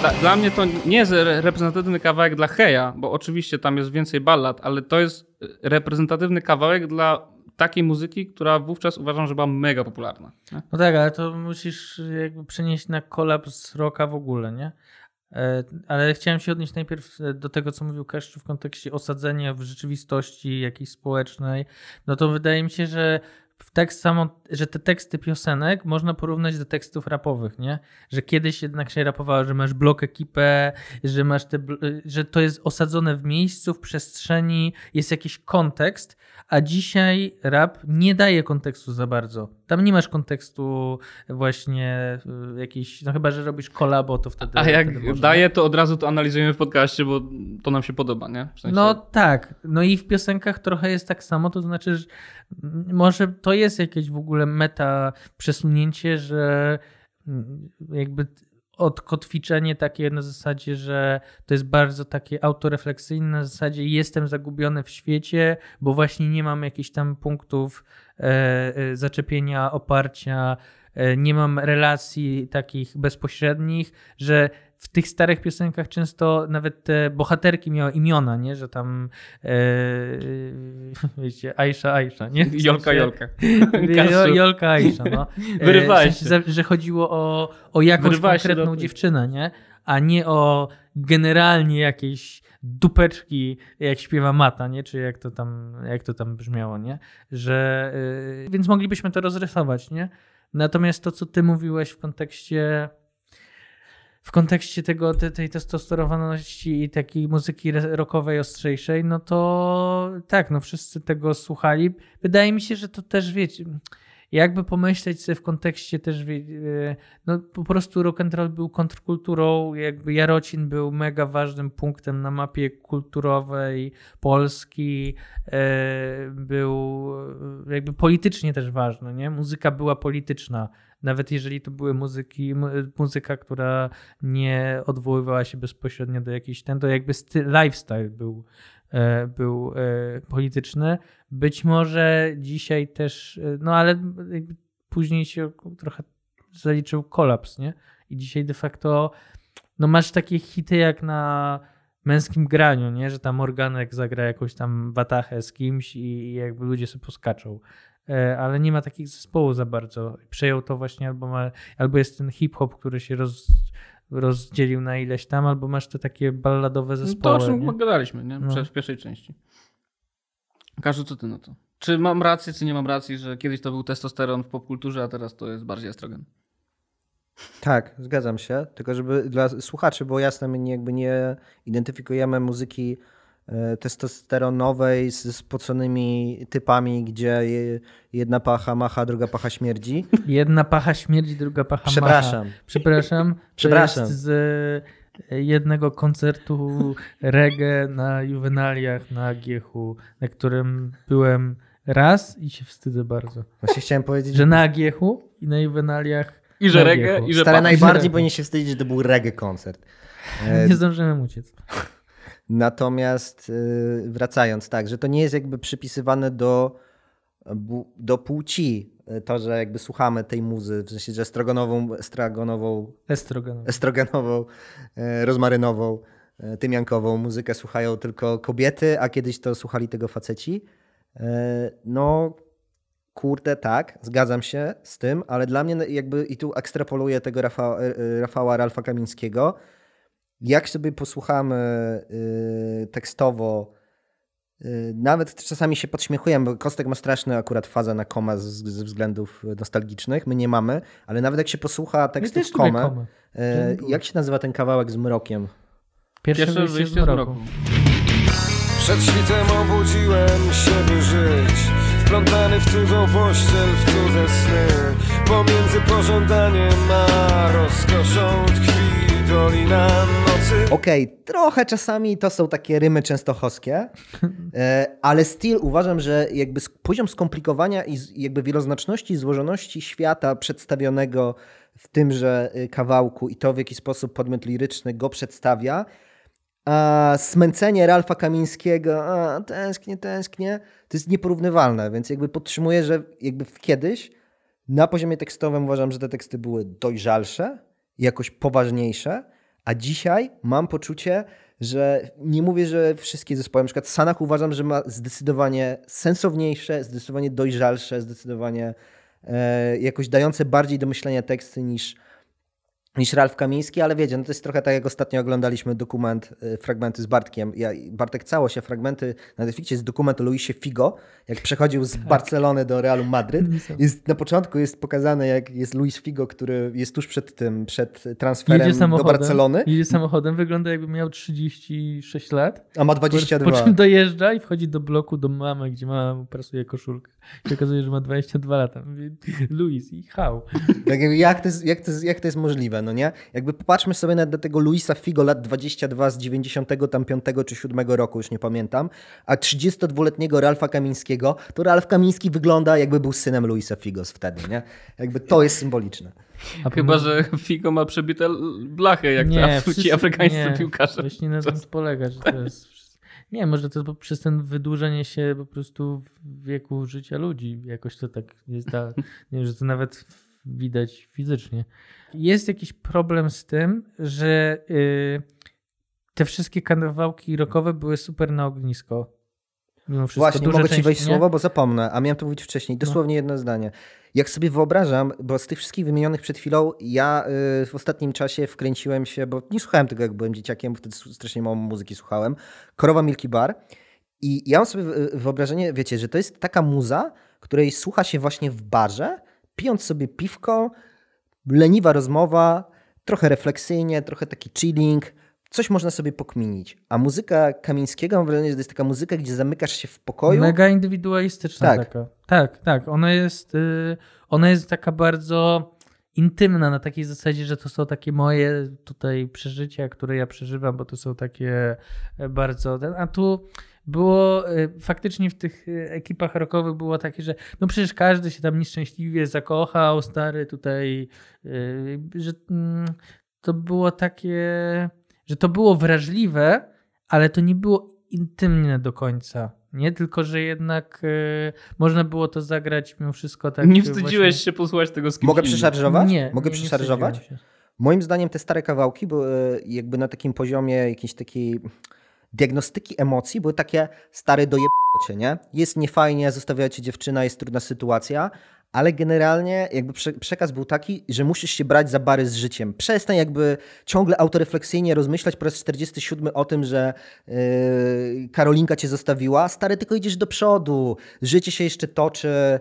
Dla, dla mnie to nie jest re- reprezentatywny kawałek dla Heja, bo oczywiście tam jest więcej ballad, ale to jest reprezentatywny kawałek dla takiej muzyki, która wówczas uważam, że była mega popularna. Nie? No tak, ale to musisz jakby przenieść na kolaps rocka w ogóle, nie? E, Ale chciałem się odnieść najpierw e, do tego, co mówił Keszczu w kontekście osadzenia w rzeczywistości jakiejś społecznej. No to wydaje mi się, że w tekst samo, że te teksty piosenek można porównać do tekstów rapowych, nie? Że kiedyś jednak się rapowało, że masz blok ekipę, że masz te, że to jest osadzone w miejscu, w przestrzeni, jest jakiś kontekst, a dzisiaj rap nie daje kontekstu za bardzo. Tam nie masz kontekstu właśnie y, jakiś, no chyba, że robisz kolabo, to wtedy A jak wtedy można. daje, to od razu to analizujemy w podcaście, bo to nam się podoba, nie? W sensie- No tak, no i w piosenkach trochę jest tak samo, to znaczy, że może to jest jakieś w ogóle meta przesunięcie, że mm, jakby odkotwiczenie takie na zasadzie, że to jest bardzo takie autorefleksyjne, na zasadzie jestem zagubiony w świecie, bo właśnie nie mam jakichś tam punktów e, e, zaczepienia, oparcia, e, nie mam relacji takich bezpośrednich, że w tych starych piosenkach często nawet te bohaterki miały imiona, nie? Że tam e, wiecie, Aisha, Aisha, nie? W Jolka, sensie- Jolka. Jolka, Aisha, no. E, Wyrywałeś w sensie, że chodziło o, o jakąś konkretną dziewczynę, nie? A nie o generalnie jakieś dupeczki, jak śpiewa Mata, nie? Czy jak to tam, jak to tam brzmiało, nie? Że, y, więc moglibyśmy to rozrysować, nie? Natomiast to, co ty mówiłeś w kontekście w kontekście tego, te, tej testosterowaności i takiej muzyki rockowej ostrzejszej, no to tak, no wszyscy tego słuchali. Wydaje mi się, że to też, wiecie, jakby pomyśleć sobie w kontekście też, e, no po prostu rock and roll był kontrkulturą, jakby Jarocin był mega ważnym punktem na mapie kulturowej Polski, e, był e, jakby politycznie też ważny, nie? Muzyka była polityczna nawet jeżeli to były muzyki, muzyka, która nie odwoływała się bezpośrednio do jakiejś ten, to jakby styl, lifestyle był, e, był e, polityczny. Być może dzisiaj też, no ale później się trochę zaliczył kolaps, nie? I dzisiaj de facto no masz takie hity jak na męskim graniu, nie? Że tam Morganek zagra jakąś tam watachę z kimś i jakby ludzie sobie poskaczą. E, ale nie ma takich zespołów za bardzo. Przejął to właśnie albo, ma, albo jest ten hip-hop, który się roz, rozdzielił na ileś tam, albo masz te takie balladowe zespoły. No to o czym gadaliśmy, nie? No. w pierwszej części. Każdy, co ty na to? Czy mam rację, czy nie mam racji, że kiedyś to był testosteron w popkulturze, a teraz to jest bardziej estrogen? Tak, zgadzam się. Tylko żeby dla słuchaczy było jasne, my nie, jakby nie identyfikujemy muzyki testosteronowej z spoconymi typami, gdzie jedna pacha macha, druga pacha śmierdzi. Jedna pacha śmierdzi, druga pacha Przepraszam. macha. Przepraszam. Przepraszam. z e, jednego koncertu reggae na juwenaliach na Giechu, na którym byłem raz i się wstydzę bardzo. Właśnie chciałem powiedzieć, że na Giechu i na juwenaliach i że reggae, i że Stare najbardziej powinien się wstydzić, że to był reggae koncert. Nie zdążyłem uciec. Natomiast y, wracając, tak, że to nie jest jakby przypisywane do, do płci, y, to, że jakby słuchamy tej muzy, w sensie, że estrogenową, estrogenową, estrogenową, estrogenową y, rozmarynową, tymiankową muzykę słuchają tylko kobiety, a kiedyś to słuchali tego faceci. No, Kurde, tak, zgadzam się z tym, ale dla mnie jakby i tu ekstrapoluję tego Rafała, Rafała Ralfa Kamińskiego. Jak sobie posłuchamy yy, tekstowo, yy, nawet czasami się podśmiechujemy, bo Kostek ma straszny akurat fazę na koma z, ze względów nostalgicznych, my nie mamy, ale nawet jak się posłucha tekstów komę, yy, jak się nazywa ten kawałek z mrokiem? Pierwsze, Pierwsze wyjście z mroku. Przed świtem obudziłem się, by żyć Wplątany w cudzą pościel, w cudze sny. Pomiędzy pożądaniem a rozkoszą tkwi dolina nocy. Okej, okay, trochę czasami to są takie rymy częstochowskie, e, ale still uważam, że jakby poziom skomplikowania i jakby wieloznaczności i złożoności świata przedstawionego w tymże y, kawałku i to w jaki sposób podmiot liryczny go przedstawia, a smęcenie Ralfa Kamińskiego, a, tęsknię, tęsknię, to jest nieporównywalne, więc jakby podtrzymuję, że jakby kiedyś na poziomie tekstowym uważam, że te teksty były dojrzalsze, jakoś poważniejsze, a dzisiaj mam poczucie, że nie mówię, że wszystkie zespoły, na przykład Sanach uważam, że ma zdecydowanie sensowniejsze, zdecydowanie dojrzalsze, zdecydowanie e, jakoś dające bardziej do myślenia teksty niż niż Ralf Kamiński, ale wiecie, no to jest trochę tak jak ostatnio oglądaliśmy dokument, y, fragmenty z Bartkiem. Ja, Bartek cało się fragmenty, na Netflixie jest dokument o Luisie Figo, jak przechodził z tak. Barcelony do Realu Madryt. Jest, na początku jest pokazane, jak jest Luis Figo, który jest tuż przed tym, przed transferem do Barcelony. Jedzie samochodem, wygląda jakby miał 36 lat. A ma 22. Po czym dojeżdża i wchodzi do bloku do mamy, gdzie mama mu prasuje koszulkę. I okazuje, że ma 22 lata. Luis i how? Tak jak, to jest, jak, to jest, jak to jest możliwe? no nie? Jakby popatrzmy sobie na do tego Luisa Figo lat 22 z 95 czy 7 roku, już nie pamiętam, a 32-letniego Ralfa Kamińskiego, to Ralf Kamiński wygląda jakby był synem Luisa Figos wtedy, nie? Jakby to jest symboliczne. A chyba, że Figo ma przebite blachę, jak nie, afrykańscy nie, piłkarze. Właśnie na tym polega, że to jest nie, może to przez ten wydłużenie się po prostu wieku życia ludzi. Jakoś to tak jest, da, nie wiem, że to nawet widać fizycznie. Jest jakiś problem z tym, że yy, te wszystkie kawałki rockowe były super na ognisko. Mimo wszystko, Właśnie, mogę ci wejść słowo, bo zapomnę, a miałem to mówić wcześniej. No. Dosłownie no. jedno zdanie. Jak sobie wyobrażam, bo z tych wszystkich wymienionych przed chwilą, ja y, w ostatnim czasie wkręciłem się, bo nie słuchałem tego, jak byłem dzieciakiem, wtedy strasznie mało muzyki słuchałem. Korowa Milky Bar. I ja mam sobie wyobrażenie, wiecie, że to jest taka muza, której słucha się właśnie w barze, pijąc sobie piwko, leniwa rozmowa, trochę refleksyjnie, trochę taki chilling, coś można sobie pokminić. A muzyka Kamińskiego, mam wrażenie, że to jest taka muzyka, gdzie zamykasz się w pokoju. Mega indywidualistyczna tak. taka. Tak, tak. Ona jest, yy, ona jest taka bardzo intymna na takiej zasadzie, że to są takie moje tutaj przeżycia, które ja przeżywam, bo to są takie bardzo... A tu było y, faktycznie w tych y, ekipach rockowych było takie, że no przecież każdy się tam nieszczęśliwie zakochał, stary tutaj, y, że mm, to było takie, że to było wrażliwe, ale to nie było intymne do końca. Nie tylko, że jednak y, można było to zagrać mimo wszystko tak. Nie wstydziłeś właśnie... się posłuchać tego kimś Mogę przeszarżować? Nie. Mogę nie, przeszarżować? Nie Moim zdaniem te stare kawałki były jakby na takim poziomie jakiejś takiej diagnostyki emocji, były takie stare dojebcie, nie? Jest niefajnie, zostawia cię dziewczyna, jest trudna sytuacja, ale generalnie jakby przekaz był taki, że musisz się brać za bary z życiem. Przestań jakby ciągle autorefleksyjnie rozmyślać po raz 47 o tym, że yy, Karolinka cię zostawiła. Stary, tylko idziesz do przodu, życie się jeszcze toczy,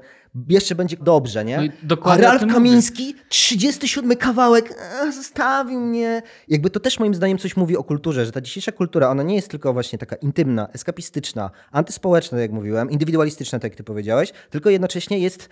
jeszcze będzie dobrze, nie? No A Ralf Kamiński, mówię. 37 kawałek, zostawił mnie. Jakby to też moim zdaniem coś mówi o kulturze, że ta dzisiejsza kultura, ona nie jest tylko właśnie taka intymna, eskapistyczna, antyspołeczna, jak mówiłem, indywidualistyczna, tak jak ty powiedziałeś, tylko jednocześnie jest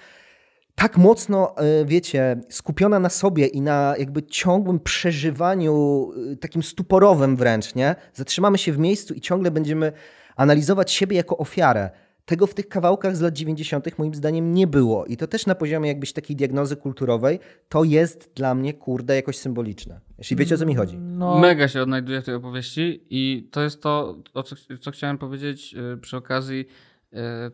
tak mocno, e, wiecie, skupiona na sobie i na jakby ciągłym przeżywaniu, e, takim stuporowym wręcz, nie? Zatrzymamy się w miejscu i ciągle będziemy analizować siebie jako ofiarę. Tego w tych kawałkach z lat 90. moim zdaniem nie było. I to też na poziomie jakbyś takiej diagnozy kulturowej, to jest dla mnie, kurde, jakoś symboliczne. Jeśli wiecie, o co mi chodzi. No. Mega się odnajduję w tej opowieści i to jest to, o co, co chciałem powiedzieć e, przy okazji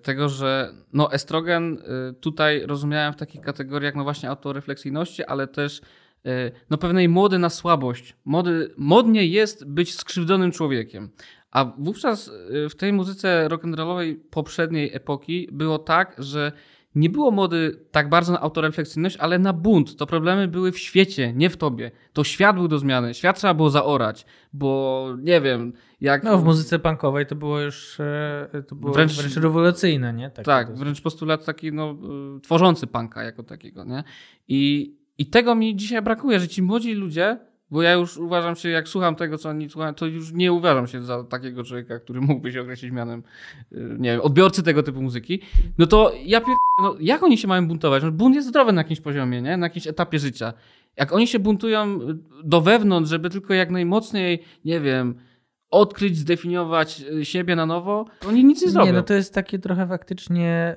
tego, że no estrogen e, tutaj rozumiałem w takich kategoriach no właśnie autorefleksyjności, ale też e, no pewnej mody na słabość. Mody, modnie jest być skrzywdzonym człowiekiem. A wówczas w tej muzyce rock'n'rollowej poprzedniej epoki było tak, że nie było mody tak bardzo na autorefleksyjność, ale na bunt. To problemy były w świecie, nie w tobie. To świat był do zmiany, świat trzeba było zaorać, bo nie wiem, jak... No w muzyce punkowej to było już e, to było wręcz, wręcz rewolucyjne, nie? Tak, tak wręcz postulat taki no, e, tworzący punka jako takiego, nie? I, I tego mi dzisiaj brakuje, że ci młodzi ludzie bo ja już uważam się, jak słucham tego, co oni słuchają, to już nie uważam się za takiego człowieka, który mógłby się określić mianem, y, nie wiem, odbiorcy tego typu muzyki. No to ja pier... no, jak oni się mają buntować? No, bunt jest zdrowy na jakimś poziomie, nie? Na jakimś etapie życia. Jak oni się buntują y, do wewnątrz, żeby tylko jak najmocniej, nie wiem, odkryć, zdefiniować y, siebie na nowo, oni nic nie zrobią. Nie, no to jest takie trochę faktycznie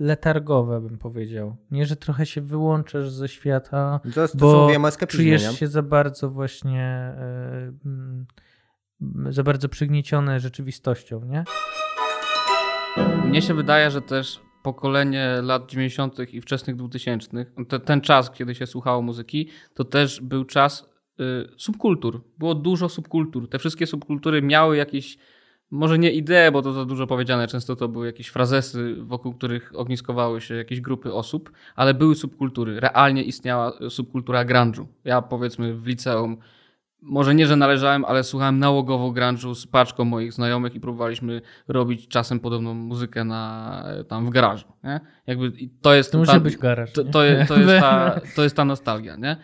letargowe, bym powiedział. Nie, że trochę się wyłączasz ze świata, to jest to, bo czujesz nie? się za bardzo właśnie e, mm, za bardzo przygniecione rzeczywistością, nie? Mnie się wydaje, że też pokolenie lat 90. i wczesnych 2000, te, ten czas, kiedy się słuchało muzyki, to też był czas y, subkultur. Było dużo subkultur. Te wszystkie subkultury miały jakieś może nie idee, bo to za dużo powiedziane, często to były jakieś frazesy, wokół których ogniskowały się jakieś grupy osób, ale były subkultury. Realnie istniała subkultura grunge'u. Ja powiedzmy w liceum, może nie, że należałem, ale słuchałem nałogowo grunge'u z paczką moich znajomych i próbowaliśmy robić czasem podobną muzykę na, tam w garażu. Nie? Jakby to jest to ta, musi być garaż. To, to, to, jest ta, to jest ta nostalgia. Nie?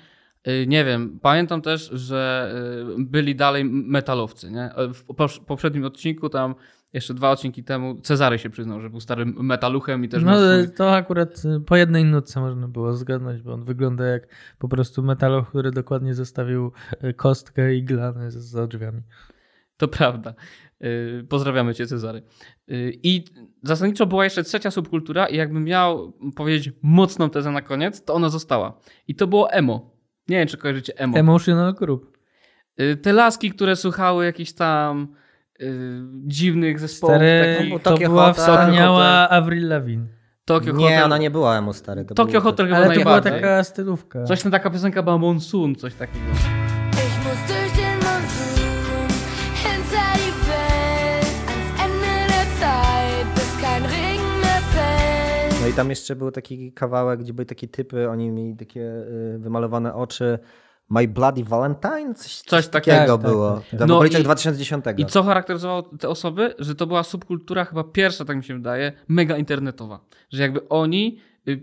Y, nie wiem, pamiętam też, że y, byli dalej metalowcy. Nie? W poprzednim odcinku, tam jeszcze dwa odcinki temu, Cezary się przyznał, że był starym metaluchem i też. No, swój... to akurat y, po jednej nutce można było zgadnąć, bo on wygląda jak po prostu metaluch, który dokładnie zostawił kostkę i glanę za drzwiami. To prawda. Pozdrawiamy cię, Cezary. I zasadniczo była jeszcze trzecia subkultura, i jakbym miał powiedzieć mocną tezę na koniec, to ona została. I to było emo. Nie wiem, czy kojarzycie emo. Emotional Group. Y, te laski, które słuchały jakichś tam y, dziwnych zespołów. Stary, takich, to Tokio była Hotel, wspaniała Avril Lavigne. Tokio nie, Hotel. ona nie była emo stary. To Tokio Hotel chyba Ale to była taka stylówka. Coś na taka piosenka była Monsoon, coś takiego. I tam jeszcze był taki kawałek, gdzie były takie typy, oni mieli takie y, wymalowane oczy. My Bloody Valentine? Coś, coś takiego tak, było. Tak, tak, tak. No i, 2010. I co charakteryzowało te osoby? Że to była subkultura chyba pierwsza, tak mi się wydaje, mega internetowa. Że jakby oni y,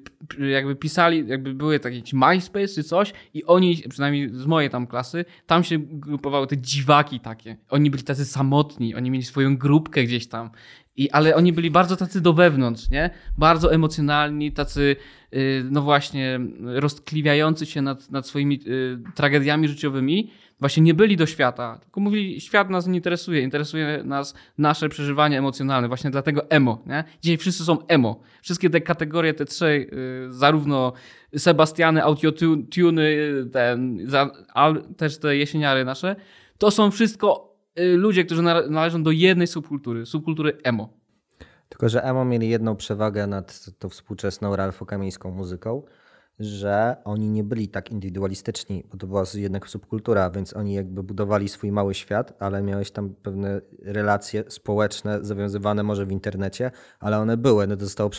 jakby pisali, jakby były takie MySpace czy coś i oni, przynajmniej z mojej tam klasy, tam się grupowały te dziwaki takie. Oni byli tacy samotni, oni mieli swoją grupkę gdzieś tam I, ale oni byli bardzo tacy do wewnątrz, nie? Bardzo emocjonalni, tacy, y, no właśnie, roztkliwiający się nad, nad swoimi y, tragediami życiowymi. Właśnie nie byli do świata, tylko mówili, świat nas nie interesuje, interesuje nas nasze przeżywanie emocjonalne. Właśnie dlatego emo, nie? Dzisiaj wszyscy są emo. Wszystkie te kategorie, te trzy, y, zarówno Sebastiany, Autotuny, ten, też te jesieniary nasze, to są wszystko ludzie, którzy należą do jednej subkultury, subkultury emo. Tylko, że emo mieli jedną przewagę nad tą współczesną ralfokamińską muzyką, że oni nie byli tak indywidualistyczni, bo to była jednak subkultura, więc oni jakby budowali swój mały świat, ale miałeś tam pewne relacje społeczne zawiązywane może w internecie, ale one były. No to zostało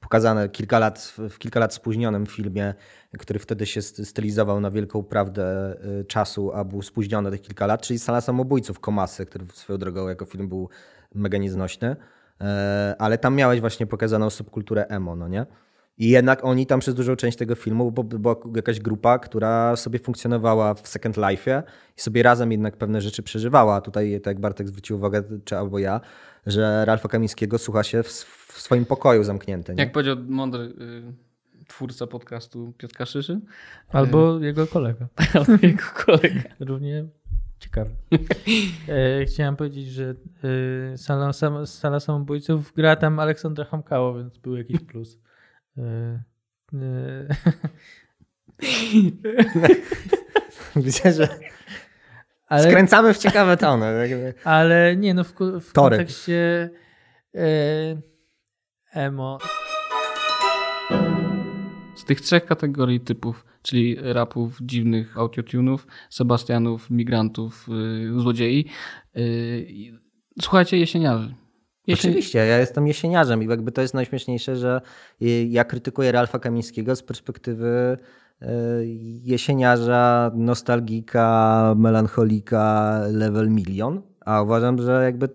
pokazane kilka lat, w kilka lat spóźnionym filmie, który wtedy się stylizował na wielką prawdę y, czasu, a był spóźniony tych kilka lat, czyli Sala Samobójców Komasy, który swoją drogą jako film był mega nieznośny. E, ale tam miałeś właśnie pokazaną subkulturę emo, no nie? I jednak oni tam przez dużą część tego filmu, bo była jakaś grupa, która sobie funkcjonowała w Second Life'ie i sobie razem jednak pewne rzeczy przeżywała. Tutaj, tak jak Bartek zwrócił uwagę, czy albo ja, że Ralfa Kamińskiego słucha się w, w swoim pokoju zamknięte. Nie? Jak powiedział mądry y, twórca podcastu Piotr Kaszyszy. Albo y jego kolega. albo jego kolega. Równie ciekawe. E, chciałem powiedzieć, że y, sala, sala samobójców gra tam Aleksandra Hamkało, więc był jakiś plus. Widzę, że ale, skręcamy w ciekawe tony. Ale nie, no w, w kontekście e, emo. Z tych trzech kategorii typów, czyli rapów, dziwnych autotunów, Sebastianów, migrantów, yy, złodziei, yy, słuchajcie jesieniarzy. Jesień... Oczywiście, ja jestem jesieniarzem i jakby to jest najśmieszniejsze, że ja krytykuję Ralfa Kamińskiego z perspektywy e, jesieniarza, nostalgika, melancholika, level milion, a uważam, że jakby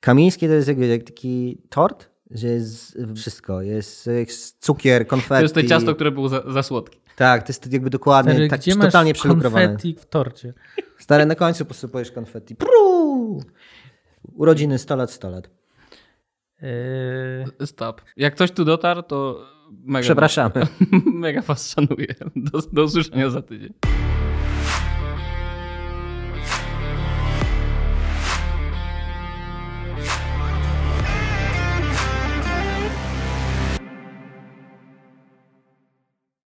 Kamiński to jest jakby taki tort, że jest wszystko. Jest, cukier, konfetti. To jest to ciasto, które było za, za słodkie. Tak, to jest jakby dokładnie Stary, tak, gdzie totalnie masz konfetti w torcie. Stary, na końcu posypujesz konfetti. Pru! Urodziny 100 lat, 100 lat. Yy... Stop. Jak ktoś tu dotarł, to mega. Przepraszamy. mega was szanuję. Do, do usłyszenia za tydzień.